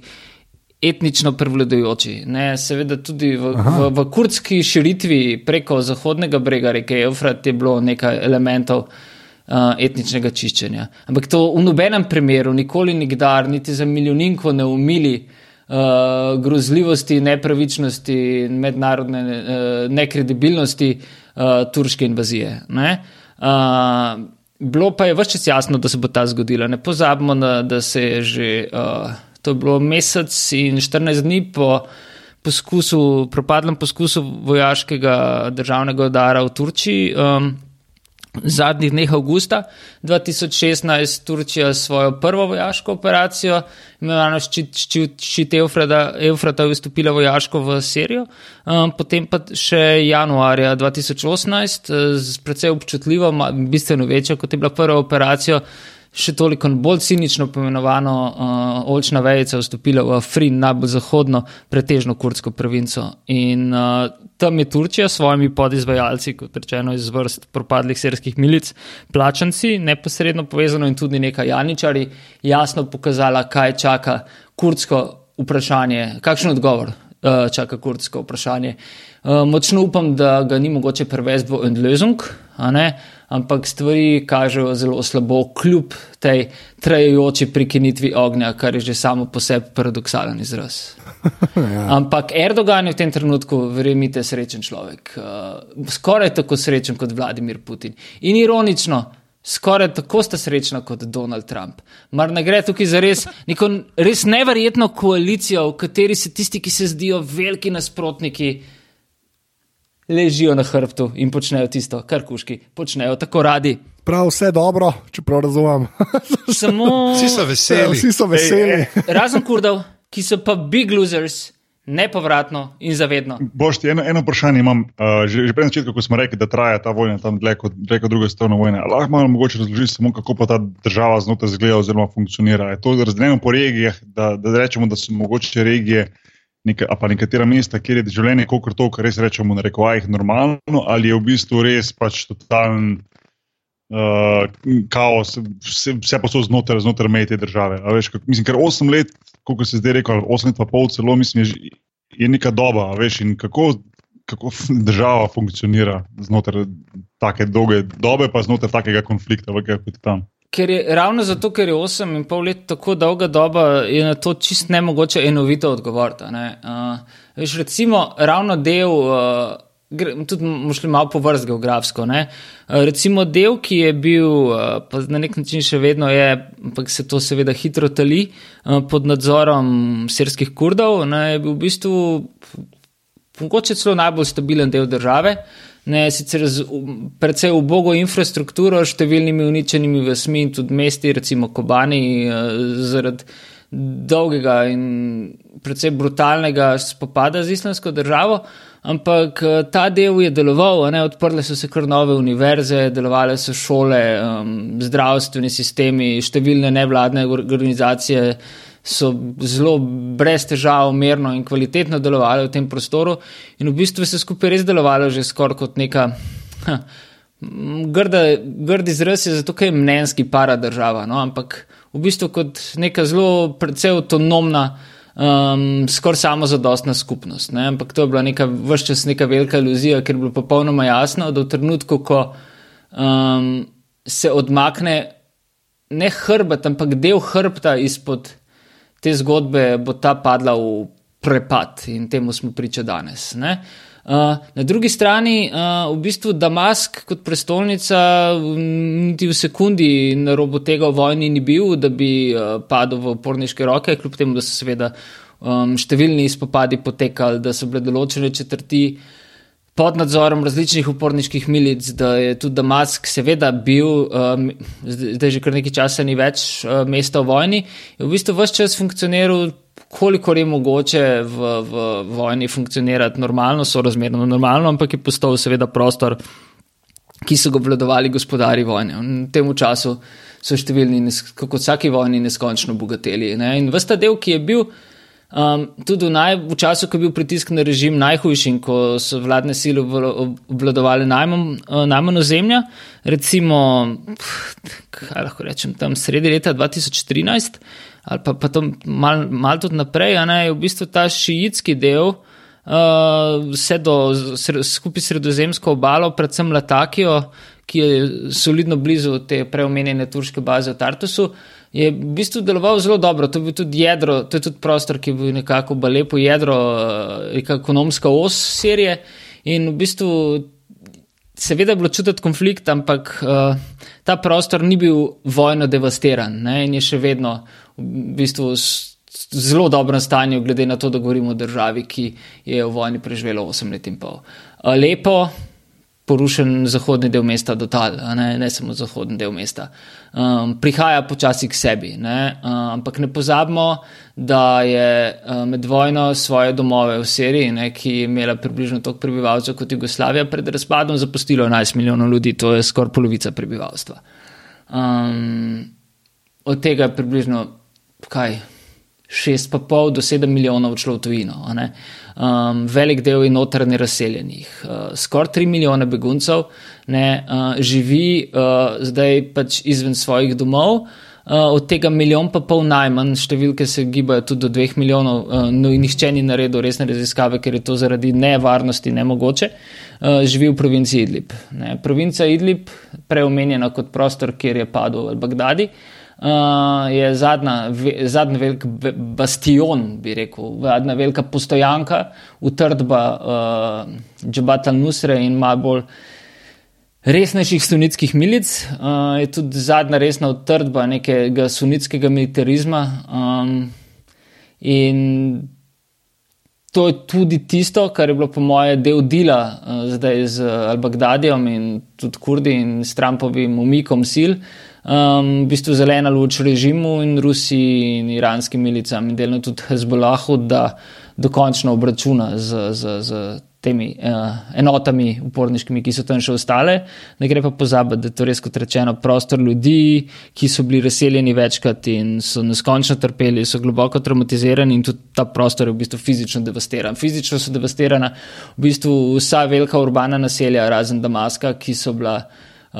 Speaker 4: etnično prevladujoči. Ne, seveda tudi v, v, v kurdski širitvi preko zahodnega brega reke Eufrat je bilo nekaj elementov uh, etničnega čiščenja. Ampak to v nobenem primeru, nikoli nikdar, niti za milijoninko ne umili uh, grozljivosti, nepravičnosti, mednarodne uh, nekredibilnosti uh, turške invazije. Ne? Uh, bilo pa je vse čas jasno, da se bo ta zgodila. Ne pozabimo, na, da se je že. Uh, To je bilo mesec in 14 dni po poskusu, propadlem poskusu vojaškega državnega udara v Turčiji. Um, Zadnjih dneh avgusta 2016 Turčija svojo prvo vojaško operacijo, imenovano Ščit Eufrata, vstopila vojaško v Sirijo, um, potem pa še januarja 2018 z precej občutljivo, bistveno večjo kot je bila prva operacija, še toliko bolj cinično pomenovano uh, Olčna vejica vstopila v Afrin, najbolj zahodno, pretežno kurdsko provinco. In uh, tam je Turčija s svojimi podizvajalci, kot rečeno, iz vrst propadlih sirskih milic, plačanci, neposredno povezano in tudi nekaj janičari, jasno pokazala, kaj čaka kurdsko vprašanje, kakšen odgovor čaka kurdsko vprašanje. Uh, močno upam, da ga ni mogoče prevesti v Endlezung, ampak stvari kažejo zelo slabo, kljub tej trajajoči prekinitvi ognja, kar je že samo po sebi paradoksalen izraz. ja. Ampak Erdogan je v tem trenutku, verjemite, srečen človek. Uh, skoraj tako srečen kot Vladimir Putin. In ironično, skoraj tako sta srečna kot Donald Trump. Mar ne gre tukaj za res, neko res neverjetno koalicijo, v kateri se tisti, ki se zdijo veliki nasprotniki, ležijo na hrbtu in počnejo tisto, kar kuški počnejo tako radi.
Speaker 2: Prav, vse dobro, čeprav razumem.
Speaker 4: Samo
Speaker 3: Vsi so veseli.
Speaker 2: Vsi so veseli.
Speaker 4: razen kurdov, ki so pa big losers. Nepovratno in zavedno.
Speaker 1: Boš ti eno, eno vprašanje imam. Uh, že, že pred začetkom, ko smo rekli, da traja ta vojna tam dlje kot, dlje kot druga svetovna vojna. Lahko malo mogoče razložiš samo, kako pa ta država znotraj zgleda oziroma funkcionira. Je to razdeljeno po regijah, da, da rečemo, da so mogoče regije, neka, pa nekatera mesta, kjer je življenje, kot to, kar res rečemo, na rekovajih normalno, ali je v bistvu res pač totalen. Uh, kaos, vse, vse pa so znotraj, znotraj meje te države. Veš, kak, mislim, ker 8 let, kot se zdaj reče, 8 let pa pol, celo mislim, je, je neka doba. Veš, kako, kako država funkcionira znotraj tako dolge dobe, pa znotraj takega konflikta, kot je tam.
Speaker 4: Ker je ravno zato, ker je 8 in pol let tako dolga doba, je na to čist ne mogoče enovito odgovoriti. Uh, veš, recimo, ravno del. Uh, Tudi šli malo po vrst geografsko. Ne? Recimo del, ki je bil, pa na nek način še vedno je, ampak se to seveda hitro tali pod nadzorom srskih kurdov, ne, je bil v bistvu mogoče celo najbolj stabilen del države. Ne, sicer z precej ubogo infrastrukturo, številnimi uničenimi vesmi in tudi mesti, recimo Kobani, zaradi dolgega in precej brutalnega spopada z islamsko državo. Ampak ta del je deloval, ne? odprle so se kar nove univerze, delovale so šole, um, zdravstveni sistemi, številne nevladne organizacije so zelo brez težav, mirno in kvalitetno delovale v tem prostoru, in v bistvu se skupaj res delovalo že skoraj kot neka. Ha, grda, grd izraz je zato, ker je mnenjski para država, no? ampak v bistvu kot neka zelo precej avtonomna um, skoraj samo zadostna skupnost. Ne? Ampak to je bila neka vse čas neka velika iluzija, ker je bilo popolnoma jasno, da v trenutku, ko um, se odmakne ne hrbet, ampak del hrbta izpod te zgodbe, bo ta padla v prepad in temu smo priča danes. Ne? Uh, na drugi strani, uh, v bistvu Damask kot prestolnica, niti v sekundi na robu tega v vojni ni bil, da bi uh, padel v uporniške roke, kljub temu, da so seveda um, številni spopadi potekali, da so bile določene četrti pod nadzorom različnih uporniških milic, da je tudi Damask seveda bil, um, zdaj že kar nekaj časa ni več uh, mesta v vojni, je v bistvu vse čas funkcioniral kolikor je mogoče v, v vojni funkcionirati normalno, so razmerno normalno, ampak je postal seveda prostor, ki so ga obvladovali gospodari vojne. V tem času so številni, kot vsaki vojni, neskončno bogateli. Ne? In vsta del, ki je bil. Um, tudi v, naj, v času, ko je bil pritisk na režim najhujši in ko so vladne sile obvladovali uh, najmanj ozemlja, recimo, kaj lahko rečem, tam sredi leta 2013, ali pa, pa to malo mal tudi naprej, ne, je v bistvu ta šiitski del, uh, vse do skupaj sredozemsko obalo, predvsem Latakijo, ki je solidno blizu te preomenjene turške baze v Tartusu, je v bistvu deloval zelo dobro. To je bil tudi jedro, to je tudi prostor, ki je bil nekako lepo jedro, neka ekonomska os serije. In v bistvu, seveda je bilo čutiti konflikt, ampak uh, ta prostor ni bil vojno devastiran ne, in je še vedno v bistvu zelo dobrem stanju, glede na to, da govorimo o državi, ki je v vojni preživela 8 let in pol. Lepo, porušen zahodni del mesta, dotal, ne, ne samo zahodni del mesta. Um, prihaja počasi k sebi, ne, um, ampak ne pozabimo, da je um, med vojno svoje domove v Siriji, ne, ki je imela približno toliko prebivalcev kot Jugoslavija, pred razpadom zapustilo 11 milijonov ljudi, to je skoraj polovica prebivalstva. Um, od tega je približno kaj, 6,5 do 7 milijonov šlo v tujino. Um, velik del je notranje razseljenih. Uh, skoraj 3 milijone beguncev ne, uh, živi uh, zdaj pač izven svojih domov. od tega milijon pa pol najmanj, številke se gibajo tudi do dveh milijonov, uh, no in nihče ni naredil resne raziskave, ker je to zaradi nevarnosti nemogoče, uh, živi v provinciji Idlib. Ne. Provincija Idlib, preomenjena kot prostor, kjer je padel Al-Baghdadi, uh, je zadnja, ve, zadnji velik bastion, bi rekel, zadnja velika postojanka, utrdba uh, Džabat al-Nusre in malo bolj resnejših sunitskih milic, uh, je tudi zadnja resna utrdba nekega sunitskega militarizma. Um, in to je tudi tisto, kar je bilo po moje del dela uh, zdaj z Al-Baghdadijem in tudi Kurdi in s Trumpovim umikom sil. Um, v bistvu zelena luč režimu in Rusiji in iranskim milicam in delno tudi Hezbollahu, da dokončno obračuna z, z, z temi uh, enotami uporniškimi, ki so tam še ostale. Ne gre pa pozabiti, da je to res, kot rečeno, prostor ljudi, ki so bili razseljeni večkrat in so neskončno trpeli, so globoko traumatizirani in tudi ta prostor je v bistvu fizično devastiran. Fizično so devastirana v bistvu vsa velika urbana naselja, razen Damaska, ki so bila. Uh,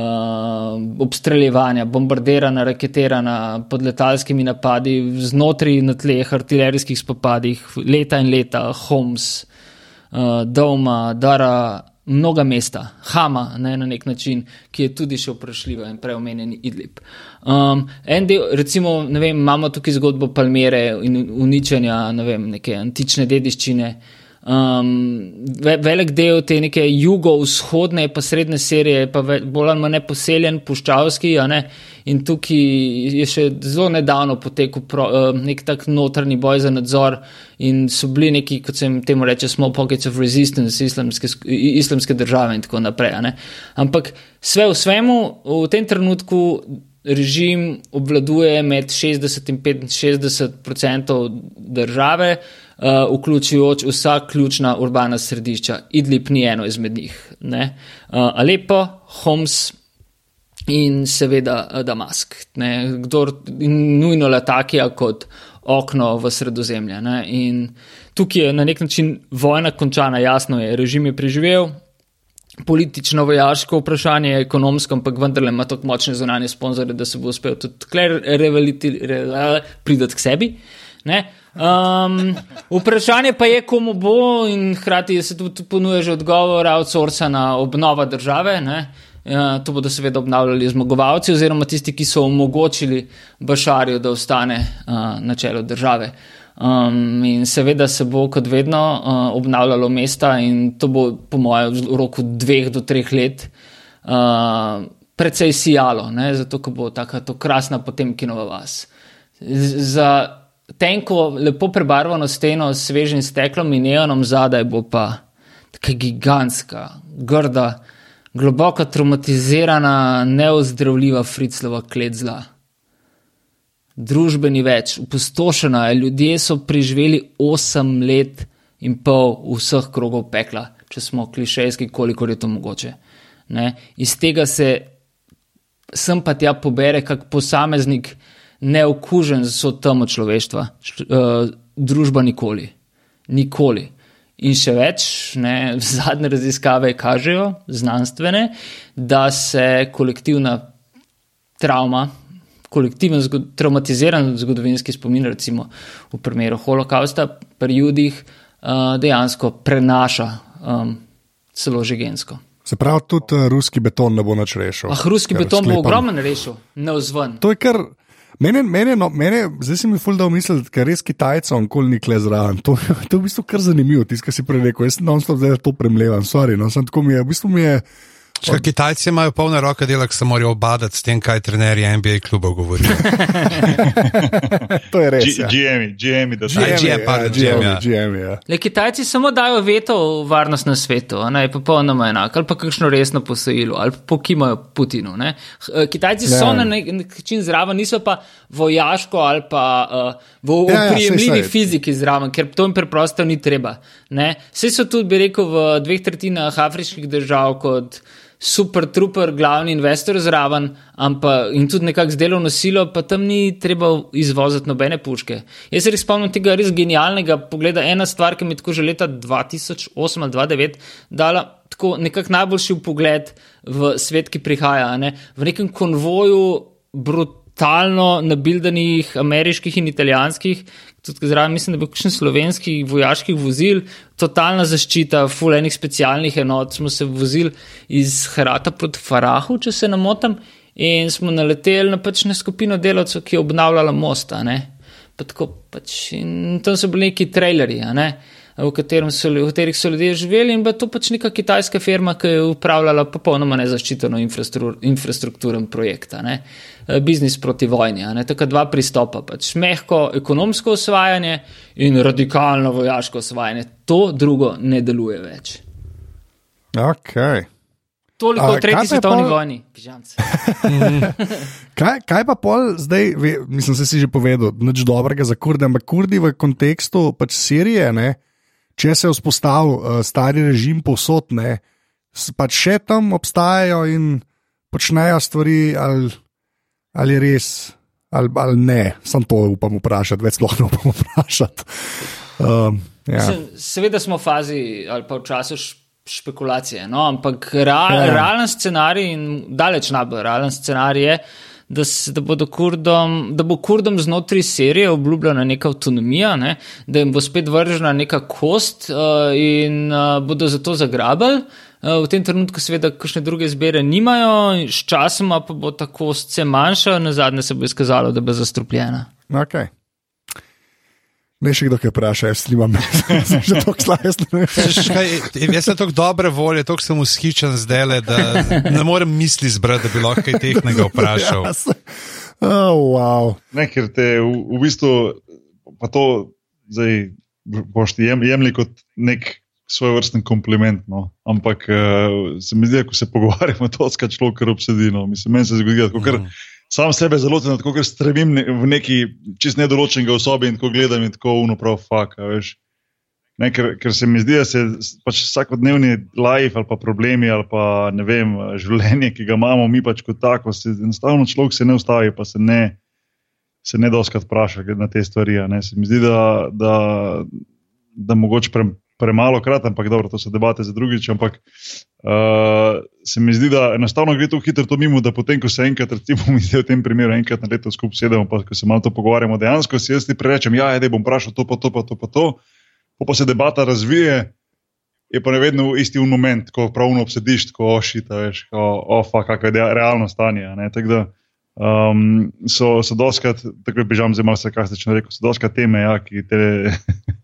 Speaker 4: obstreljevanja, bombardirana, raketirana pod letalskimi napadi, znotraj na tleh, artilerijskih spopadih, leta in leta, Homs, uh, Doma, Dara, mnoga mesta, Hama ne, na nek način, ki je tudi še vprašljiva in preomenjeni Idlib. Um, en del, recimo, vem, imamo tukaj zgodbo Palmere in uničenja ne vem, neke antične dediščine. Um, velik del te neke jugovzhodne, pa srednje serije, pa bolj ali manj poseljen, puščavski. Ne? In tukaj je še zelo nedavno potekel pro, uh, nek tak notrni boj za nadzor, in so bili neki, kot se jim temu reče, small pockets of resistance islamske, islamske države in tako naprej. Ampak vse v svemu, v tem trenutku. Režim obvladuje med 60 in 65 odstotkov države, uh, vključujoč vsa ključna urbana središča. Idlib ni eno izmed njih. Uh, Alepo, Homs in seveda uh, Damask. Ne? Kdor nujno letakija kot okno v sredozemlje. Ne? In tukaj je na nek način vojna končana, jasno je, režim je preživel. Politično, vojaško vprašanje je ekonomsko, ampak vendarle ima tako močne zunanje sponzore, da se bo uspel tudi pridati k sebi. Ne? Um, vprašanje pa je, komu bo, in hkrati se tudi ponuja že odgovor, outsourcana obnova države. Uh, to bodo seveda obnavljali zmagovalci, oziroma tisti, ki so omogočili Bašarju, da ostane uh, na čelu države. Um, in seveda se bo, kot vedno, uh, obnavljalo mesta, in to bo, po mojem, v roku dveh do treh let, uh, precej sijalo, ne? zato bo tako krasna potem kinova vas. Z, za, tenko, lepo prebarvano steno s svežim steklom in neonom zadaj bo pa tako gigantska, grda, globoko traumatizirana, neozdravljiva friclova klet zla. Družbeni več, upostošena je, ljudje so preživeli 8 let in pol vseh krogov pekla, če smo klišejski, koliko je to mogoče. Ne? Iz tega se sem pa tja pobere, kak posameznik neokužen z vso temo človeštva, uh, družba nikoli. Nikoli. In še več, ne, zadnje raziskave kažejo, znanstvene, da se kolektivna travma, kolektivno zgod traumatiziran zgodovinski spomin, recimo v primeru holokausta, pri ljudih uh, dejansko prenaša um, celo že gensko.
Speaker 2: Se pravi, tudi uh, ruski beton ne bo več rešil.
Speaker 4: Ah, ruski beton sklepam. bo ogromen rešil, ne vzven.
Speaker 2: To je kar. Mene, mene, no, mene, zdaj si mi ful da umisliti, ker res Kitajcem nikoli ni kle zraven. To, to je v bistvu kar zanimivo, tisto, kar si prej rekel. Jaz sem non-stop zdaj to premlevan, sorry, no, sem tako mi je, v bistvu mi je.
Speaker 3: Če Kitajci imajo polne roke dela, ki se morajo obadati s tem, kaj trenerji NBA kluba govorijo.
Speaker 2: to je res.
Speaker 1: GM, GM, da se
Speaker 4: lahko. Kitajci samo dajo veto v varnost na svetu, ne je popolnoma enako, ali pa kakšno resno posojilo, ali pa pokimajo Putinu. Ne? Eh, Kitajci so ja. na nek način zraven, niso pa vojaško ali pa uh, v oprijemljivi ja, ja, fiziki zraven, ker to jim preprosto ni treba. Vse so tudi, bi rekel, v dveh tretjinah afriških držav kot super trooper, glavni investor zraven, ampak in tudi nekako z delovno silo, pa tam ni treba izvoziti nobene puške. Jaz se res spomnim tega res genialnega pogleda. Ena stvar, ki mi je tako že leta 2008 ali 2009 dala tako nekako najboljši pogled v svet, ki prihaja. Ne? V nekem konvoju brut totalno nabildanih ameriških in italijanskih, tudi zraven mislim, da bi kakšen slovenskih vojaških vozil, totalna zaščita, fulejnih specialnih enot, smo se vozili iz Hrata proti Farahu, če se ne motim, in smo naleteli na pač ne skupino delavcev, ki je obnavljala mosta. Pa tako, pač, in tam so bili neki trailerji. Ne? V, so, v katerih so ljudje živeli, in pa to pač neka kitajska firma, ki je upravljala popolnoma nezaščiteno infrastrukturen projekt, ne? Eh, biznis proti vojni. Tako dva pristopa, pač mehko ekonomsko osvajanje in radikalno vojaško osvajanje. To drugo ne deluje več.
Speaker 2: Okay.
Speaker 4: Toliko o tretji svetovni pol... vojni, pižamci.
Speaker 2: kaj, kaj pa pol zdaj, mislim, se si že povedal, nič dobrega za kurde, ampak kurdi v kontekstu pač Sirije, ne? Če se je vzpostavil uh, stari režim posod, ne, pač še tam obstajajo in počnejo stvari, ali, ali res, ali, ali ne. Sam to upam vprašati, več sploh ne upam vprašati. Um, ja.
Speaker 4: Seveda smo v fazi ali pa v času špekulacije, no? ampak real, ja. realen scenarij in daleč najbolj realen scenarij je da, da, kurdom, da bo kurdom znotraj Sirije obljubljena neka avtonomija, ne? da jim bo spet vržena neka kost uh, in uh, bodo zato zagrabili. Uh, v tem trenutku, seveda, kakšne druge izbire nimajo, sčasoma pa bo ta kost vse manjša, na zadnje se bo izkazalo, da bo zastrupljena.
Speaker 2: Okay. Ne še kdo, ki vpraša, jaz snimam, že tako slajsno.
Speaker 3: Jaz sem tako dobre volje, tako sem ushičen zdaj, le, da ne morem misli zbrati, da bi lahko kaj tehnega vprašal.
Speaker 2: oh, wow.
Speaker 1: Ne, ker te v, v bistvu pa to zdaj boš jemli kot nek svoj vrsten kompliment. No. Ampak uh, se mi zdi, ko se pogovarjamo, to skrat človek, kar obsedino. Mislim, meni se zgodi, da kar. Mm sam sebe zelo cenim, tako ker stremim v neki čist nedoločenega osobe in tako gledam in tako unoprav faka. Ne, ker, ker se mi zdi, da se pač vsakodnevni life ali pa problemi ali pa ne vem, življenje, ki ga imamo mi pač kot tako, se enostavno človek se ne ustavi, pa se ne, se ne doskrat vpraša na te stvari. Se mi zdi, da, da, da mogoče pre, premalo krat, ampak dobro, to so debate za drugič. Ampak uh, se mi zdi, da enostavno gre to hitro to mimo, da potem, ko se enkrat, recimo, mi zdi v tem primeru, enkrat na leto skupaj sedemo, pa ko se malo to pogovarjamo, dejansko si jaz ti prerečem, ja, da bom vprašal to, pa to, pa to, pa to, pa, pa se debata razvije. Je pa vedno isti moment, ko pravno obsediš, ko ošita, veš, ko ofa, kakšno je realno stanje. Tako um, so, so doskrat, tako je bežam, zelo se kaj ste rekel, so doskrat teme, ja, ki te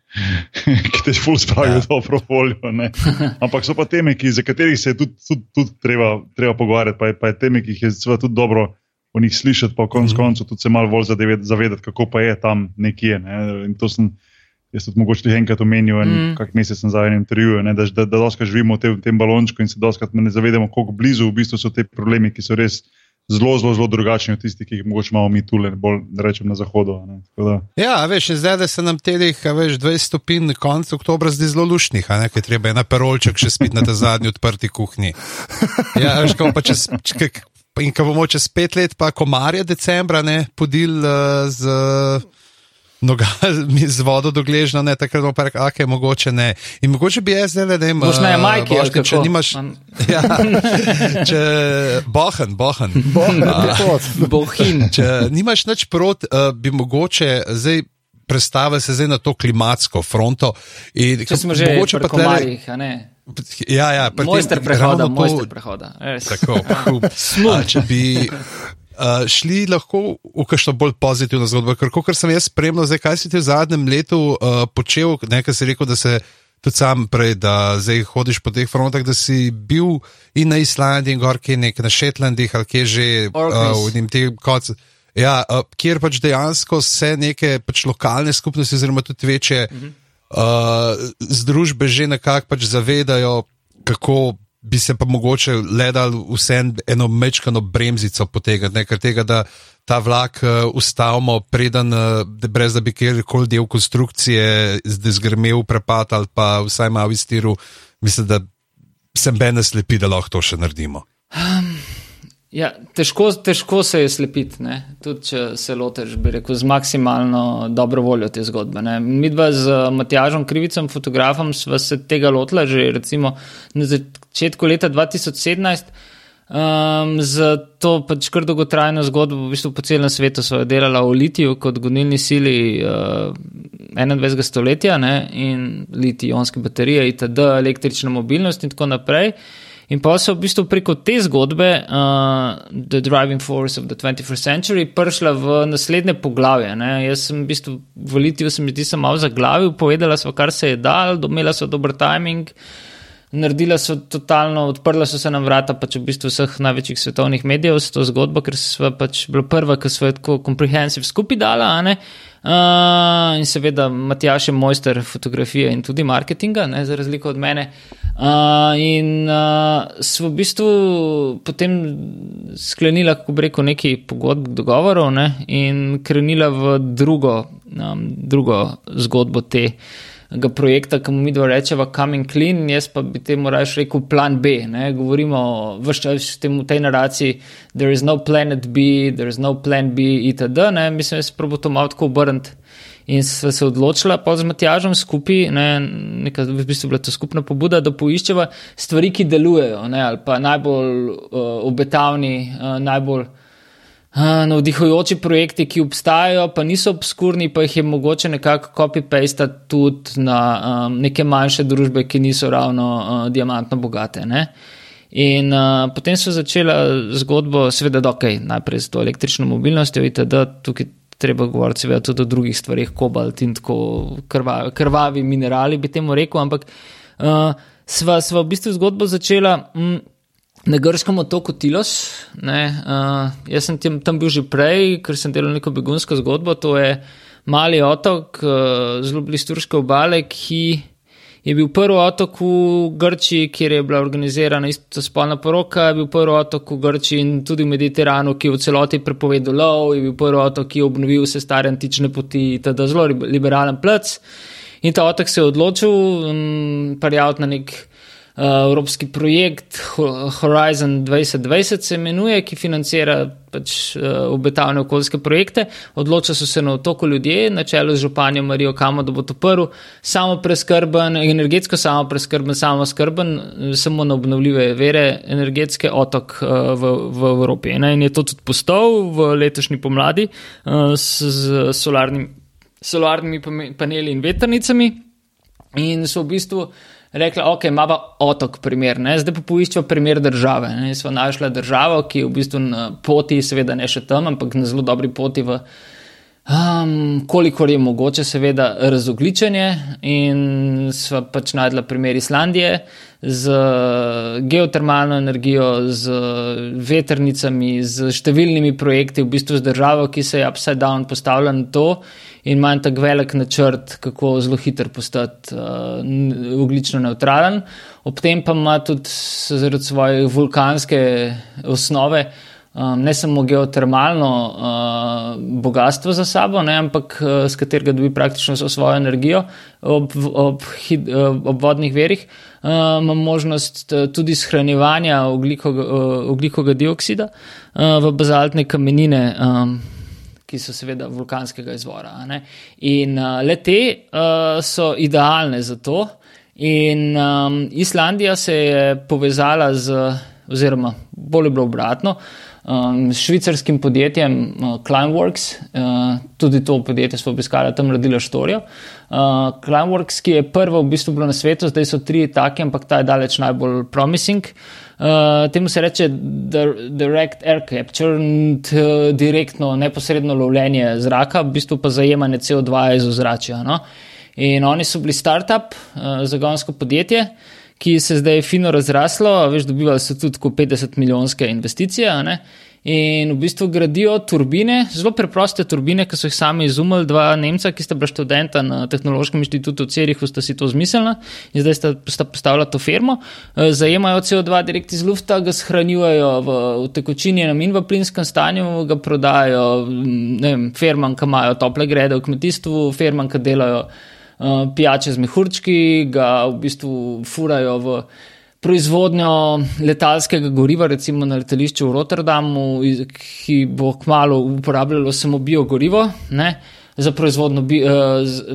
Speaker 1: ki te ful spravijo ja. dobro voljo. Ne? Ampak so pa teme, ki, za katerih se je tudi, tudi, tudi treba, treba pogovarjati, pa je, pa je teme, ki jih je tudi dobro o njih slišati, pa konec mm -hmm. koncev tudi se malo bolj zavedati, kako pa je tam nekje. Ne? In to sem jaz tudi mogoče enkrat omenil, en, mm. kak mesec nazaj v intervjuju, da, da, da doskrat živimo v tem, tem balončku in se doskrat ne zavedamo, kako blizu v bistvu so te problemi, ki so res zelo, zelo, zelo drugačni od tistih, ki jih mogoče imamo mi tukaj, bolj rečem na zahodu.
Speaker 3: Ja, veš, zdaj da se nam teh 20 stopinj na koncu oktobra zdi zelo lušnih, ker treba je na perolček še spiti na ta zadnji odprti kuhinji. Ja, veš, pa čez, če, in ko bomo čez pet let, pa komarje decembra, ne, podil uh, z noga z vodo dogležna, ne takrat bomo rekli, ok, mogoče ne. In mogoče bi jaz zdaj, da
Speaker 4: jim. Možno je majki, ali
Speaker 3: če kako? nimaš. Ja, če bohen, bohen.
Speaker 4: Bohin.
Speaker 3: Če nimaš nič prot, uh, bi mogoče zdaj. Predstavlja se zdaj na to klimatsko fronto. In,
Speaker 4: če smo že mogoče pa ne.
Speaker 3: Ja, ja,
Speaker 4: mojster prehoda, mojster prehoda.
Speaker 3: Tako, če bi uh, šli lahko v kakšno bolj pozitivno zgodbo. Ker, kot sem jaz spremljal, zdaj, kaj si ti v zadnjem letu uh, počel, nekaj si rekel, da se tudi sam prej, da zdaj hodiš po teh frontah, da si bil in na Islandiji, in gorki nek na Šetlandih, ali kje že uh, v tem koncu. Ja, uh, kjer pač dejansko se neke pač lokalne skupnosti, oziroma tudi večje uh -huh. uh, združbe, že nekako pač zavedajo, kako bi se pa mogoče le dal vse eno mečkano bremzico potegniti, ker tega, da ta vlak uh, ustavimo, preden, uh, brez da bi kjerkoli del konstrukcije zgrmel, prepad ali pa vsaj malo iztiril, mislim, da sem bene slepi, da lahko to še naredimo. Um.
Speaker 4: Ja, težko, težko se je slepiti, tudi če se lotiš, bi rekel, z maksimalno dobro voljo te zgodbe. Ne. Mi dva z Matjažom Krivicem, fotografom, sva se tega lotila že recimo na začetku leta 2017. Um, za to pač kar dolgotrajno zgodbo, v bistvu po celem svetu so delala v litiju kot gonilni sili uh, 21. stoletja ne, in litij-ionske baterije, itd., električna mobilnost in tako naprej. In pa so v bistvu preko te zgodbe, uh, The Driving Force of the 21st Century, prišla v naslednje poglavje. Ne. Jaz sem v bistvu v litiju, se mi zdi, sem malo zaglavil, povedala so, kar se je dal, domela so dober timing naredila so totalno, odprla so se nam vrata pač v bistvu vseh največjih svetovnih medijev s to zgodbo, ker so pač bila prva, ki so jo tako komprehensiv skupaj dala. Uh, in seveda Matjaš je mojster fotografije in tudi marketinga, ne, za razliko od mene. Uh, in uh, smo v bistvu potem sklenila, kako bi rekel, neki pogodb, dogovorov ne, in krenila v drugo, um, drugo zgodbo te projekta, ki mu mi dva rečeva Coming Clean, jaz pa bi temu raje rekel plan B. Ne? Govorimo v tej naraciji, there is no planet B, there is no plan B, itd. Ne? Mislim, da se probo to malo tako obrniti. In sva se odločila pa z Matjažem skupaj, ne, neka, v bistvu bila to skupna pobuda, da poiščeva stvari, ki delujejo, ne, ali pa najbolj uh, obetavni, uh, najbolj navdihujoči projekti, ki obstajajo, pa niso obskurni, pa jih je mogoče nekako copy-paste tudi na um, neke manjše družbe, ki niso ravno uh, diamantno bogate. Ne? In uh, potem so začela zgodbo, seveda, da okay, najprej z to električno mobilnostjo, da tukaj treba govoriti seveda, tudi o drugih stvarih, kobalt in tako krvavi, krvavi minerali, bi temu rekel. Ampak uh, sva, sva v bistvu zgodbo začela. Mm, na grškem otoku Tilos. Ne, uh, jaz sem tam, tam bil že prej, ker sem delal neko begunsko zgodbo. To je mali otok, uh, zelo blizu turške obale, ki je bil prvi otok v Grčiji, kjer je bila organizirana isto spolna poroka, je bil prvi otok v Grčiji in tudi v Mediteranu, ki je v celoti prepovedal lov, je bil prvi otok, ki je obnovil vse stare antične poti, teda zelo liberalen plec. In ta otok se je odločil um, parjavati na nek Eh, evropski projekt Horizon 2020 se imenuje, ki financira pač uh, obetavne okoljske projekte. Odločili so se na otoku ljudje, na čelu z županjo Marijo Kamo, da bo to prvi samo preskrben, energetsko samo preskrben, samo skrben, samo na obnovljive vere, energetske otok v, v Evropi. Ne? In je to tudi postal v letošnji pomladi s, z solarnim, solarnimi paneli in vetrnicami. In so v bistvu rekla, ok, imamo otok, primer, ne? zdaj pa poiščemo primer države. Ne? Smo našli državo, ki je v bistvu na poti, seveda ne še tam, ampak na zelo dobri poti v. Um, kolikor je mogoče, seveda, razogličenje, in sva pač najdla primer Islandije z geotermalno energijo, z veternicami, z številnimi projekti, v bistvu z državo, ki se je upside down postavila na to in ima tako velik načrt, kako zelo hitro postati uh, oglično neutralen. Ob tem pa ima tudi zaradi svoje vulkanske osnove. Um, ne samo geotermalno uh, bogatstvo za sabo, ne, ampak uh, s katerega dobi praktično svojo energijo ob, ob, hid, uh, ob vodnih verjih, uh, ima možnost uh, tudi shranjevanja uh, oglikoga dioksida uh, v bazaltne kamenine. Um, ki so seveda vulkanskega izvora. In uh, le te uh, so idealne za to. In um, Islandija se je povezala z, oziroma bolj je bilo obratno, um, s švicarskim podjetjem uh, Climeworks, uh, tudi to podjetje smo obiskali, tam radila štorijo. Uh, Climeworks, ki je prvo v bistvu bilo na svetu, zdaj so tri take, ampak ta je daleč najbolj promising. Uh, Uh, temu se reče direct air capture, t, direktno, neposredno lovljenje zraka, v bistvu pa zajemanje CO2 iz ozračja. No? In oni so bili startup, uh, zagonsko podjetje, ki se je zdaj fino razraslo, veš, dobivali so tudi 50 milijonske investicije. In v bistvu gradijo turbine, zelo preproste turbine, ki so jih sami izumili, dva Nemca, ki sta bila študenta na Tehnološkem inštitutu v Cerihu, sta si to zmislila in zdaj sta, sta postavila to firmo. Eh, zajemajo CO2 direkt iz lufta, ga shranjujejo v, v tekočinjenem in v plinskem stanju, ga prodajo vem, firmam, ki imajo tople grede v kmetijstvu, firmam, ki delajo uh, pijače z mehurčki, ga v bistvu furajo v proizvodnjo letalskega goriva, recimo na letališču v Rotterdamu, ki bo kmalo uporabljalo samo biogorivo. Ne? za proizvodno, bi, uh,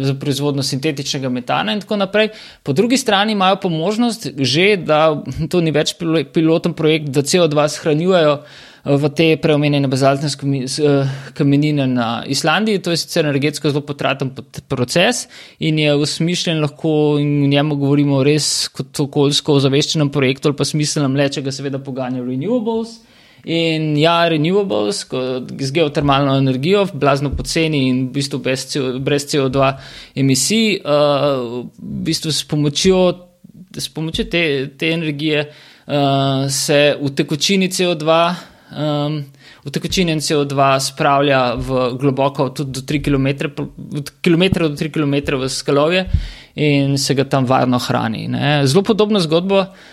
Speaker 4: za proizvodno sintetičnega metana in tako naprej. Po drugi strani imajo pa možnost že, da to ni več piloten projekt, da CO2 shranjujejo v te preomenjene bazaltne kamenine na Islandiji. To je sicer energetsko zelo potraten proces in je usmišljen lahko in v njemu govorimo res kot okoljsko ozaveščenem projektu ali pa smiselnem le, če ga seveda poganja renewables. In ja, renewables z geotermalno energijo, blazno poceni in v bistvu brez, brez CO2 emisij, uh, v bistvu s pomočjo, s pomočjo te, te energije uh, se v tekočini CO2 um, utekočinjen CO2 spravlja v globoko, tudi do 3 km, od km do 3 km v skalovje in se ga tam varno hrani. Ne. Zelo podobno zgodbo. Uh,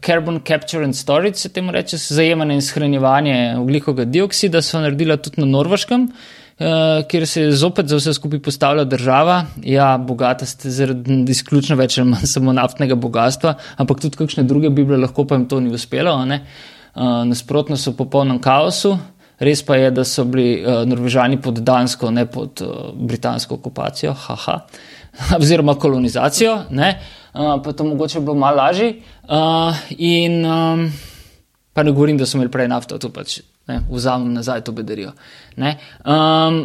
Speaker 4: carbon capture and storage se temu reče, zajemanje in shranjevanje oglikovega dioksida so naredila tudi na Norveškem, uh, kjer se je zopet za vse skupaj postavila država. Ja, bogata ste zaradi izključno več ali manj samo naftnega bogatstva, ampak tudi kakšne druge bi bile, lahko pa jim to ni uspelo. Ne. Eh, nasprotno so v popolnem kaosu. Res pa je, da so bili uh, Norvežani pod Dansko, ne pod uh, britansko okupacijo, haha, oziroma kolonizacijo, ne, uh, pa to mogoče bilo malo lažje. Uh, in um, pa ne govorim, da so imeli prej nafto, tu pač ne, vzamem nazaj to bedarijo. Um,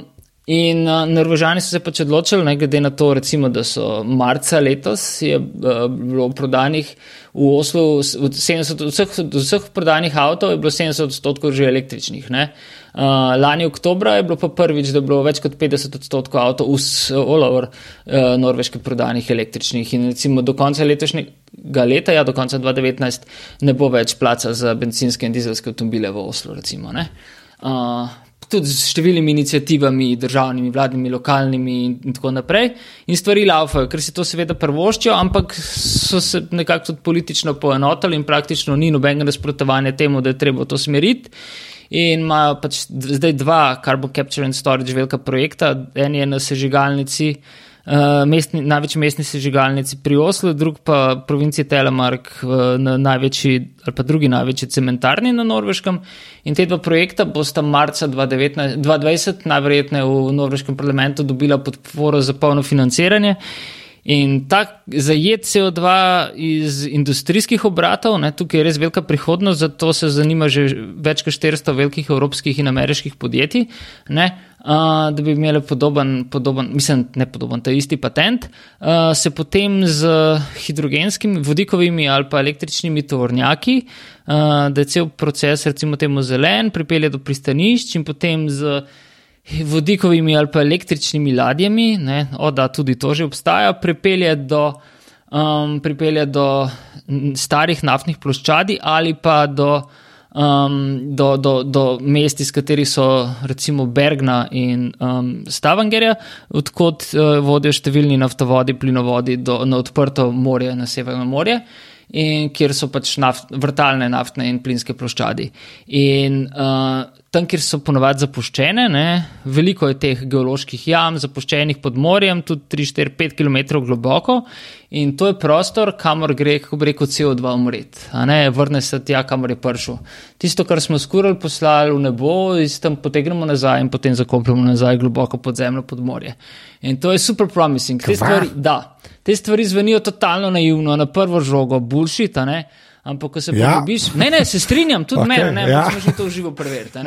Speaker 4: In uh, Norvežani so se pač odločili, ne glede na to, recimo, da so marca letos je uh, bilo prodanih v Oslu, 70, vseh, vseh prodanih avtov je bilo 70 odstotkov že električnih. Uh, lani oktobra je bilo pa prvič, da je bilo več kot 50 odstotkov avtov all over uh, norveške prodanih električnih. In recimo do konca letošnjega leta, ja, do konca 2019, ne bo več placa za benzinske in dizelske avtomobile v Oslu. Recimo, tudi z številnimi inicijativami, državnimi, vladnimi, lokalnimi in, in tako naprej. In stvari laufajo, ker si to seveda prvoščijo, ampak so se nekako tudi politično poenotili in praktično ni nobenega nasprotovanja temu, da je treba to smeriti. In imajo pač zdaj dva Carbon Capture and Storage velika projekta, en je na sežigalnici. Uh, mestni, največji mestni sežigalnici pri Oslu, drug pa provincija Telemark, uh, na največji ali pa drugi največji cementarni na Norveškem. In te dva projekta bosta marca 2019, 2020 najverjetneje v norveškem parlamentu dobila podporo za polno financiranje. In ta zajet CO2 iz industrijskih obratov, ne, tukaj je res velika prihodnost, zato se zanima že več kot 400 velikih evropskih in ameriških podjetij, ne, uh, da bi imeli podoben, podoben, mislim, ne podoben, ta isti patent, uh, se potem z hidrogenskimi, vodikovimi ali pa električnimi tovornjaki, uh, da je cel proces, recimo temu zelen, pripelje do pristanišč in potem z vodikovimi ali pa električnimi ladjami, ne, o, da tudi to že obstaja, pripelje do, um, pripelje do starih naftnih ploščadi ali pa do, um, do, do, do mest, iz katerih so recimo Bergna in um, Stavangerja, odkot uh, vodijo številni naftovodi, plinovodi do, na odprto morje, na severno morje. In kjer so pač naft, vrtalne naftne in plinske ploščadi. In uh, tam, kjer so ponovadi zapuščene, ne, veliko je teh geoloških jam, zapuščenih pod morjem, tudi 3-4-5 km globoko. In to je prostor, kamor gre, kako bi rekel, CO2 umret. Vrne se tja, kamor je prišel. Tisto, kar smo skurali, poslali v nebo, in tam potegnemo nazaj in potem zakopljemo nazaj globoko pod zemljo, pod morje. In to je super promising. Te stvari, da, te stvari zvenijo totalno naivno, na prvo žogo, bullshit. Ampak, ko se ja. pogobiš, ne, ne, se strinjam, tudi okay, meni, ne, ja. smo že to živo preveriti.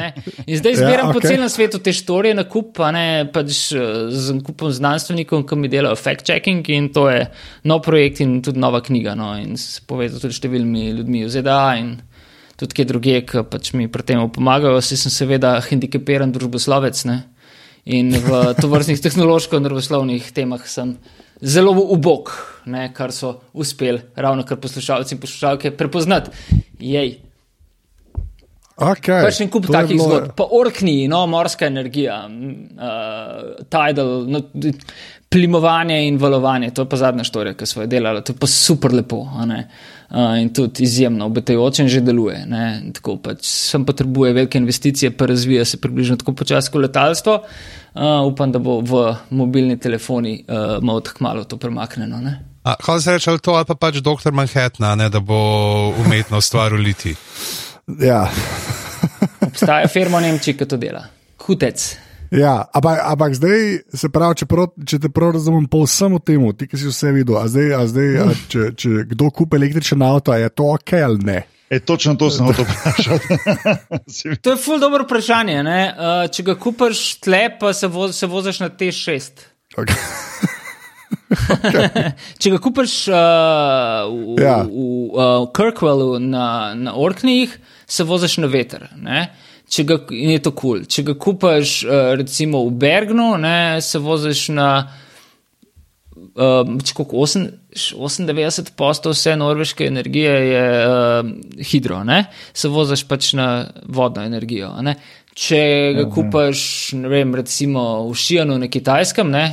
Speaker 4: In zdaj ja, zbiram ja, okay. po celem svetu te štorije na kup, pa ne, pač eh, z kupom znanstvenikov, ki mi delajo fact-checking in to je nov projekt in tudi nova knjiga. No, in se povezal tudi številnimi ljudmi v ZDA in tudi kje druge, ki pač mi pri tem pomagajo. Vsi sem seveda handikepiran družboslovec ne, in v tovrstnih tehnološko-nervoslovnih temah sem zelo ubog, ne, kar so uspeli ravno kar poslušalci in poslušalke prepoznati. Jej.
Speaker 2: Okay,
Speaker 4: Pač en kup takih zgodb, pa orkni, no, morska energija, uh, tidal, no, plimovanje in valovanje, to je pa zadnja štorija, ki smo jo delali, to je pa super lepo uh, in tudi izjemno, obetajoče in že deluje. Tako pač sem potrebuje velike investicije, pa razvija se približno tako počasi kot letalstvo. Uh, upam, da bo v mobilni telefoni uh, malo tako malo to premaknjeno.
Speaker 3: Kaj se reče, ali to ali pa pač doktor Manhattan, ne, da bo umetno stvar uliti?
Speaker 2: Ja.
Speaker 4: Obstaja firma v Nemčiji, ki to dela. Hutec.
Speaker 2: Ja, ampak, ampak zdaj, se pravi, če, prav, če te prav razumem, pa vsem v tem, ti, ki si vse videl, a zdaj, a zdaj a če, če kdo kupi električen avto, a je to ok ali ne?
Speaker 1: E, točno to sem hotel vprašati.
Speaker 4: To je ful dobro vprašanje. ne. Uh, če ga kupaš tle, pa se, voz, se voziš na T6.
Speaker 2: Okay.
Speaker 4: Če ga kupaš uh, v,
Speaker 2: Ja.
Speaker 4: ja. v uh, Kirkwellu na, na Orkneyjih, se voziš na veter. Ne? Če ga, je to kul. Cool. Če ga kupaš uh, recimo v Bergnu, ne, se voziš na um, koliko, osem- 98 postov vse norveške energije je um, hidro, ne? se voziš pač na vodno energijo. Ne? Če ga kupaš, ne vem, recimo v Šijanu na kitajskem, ne?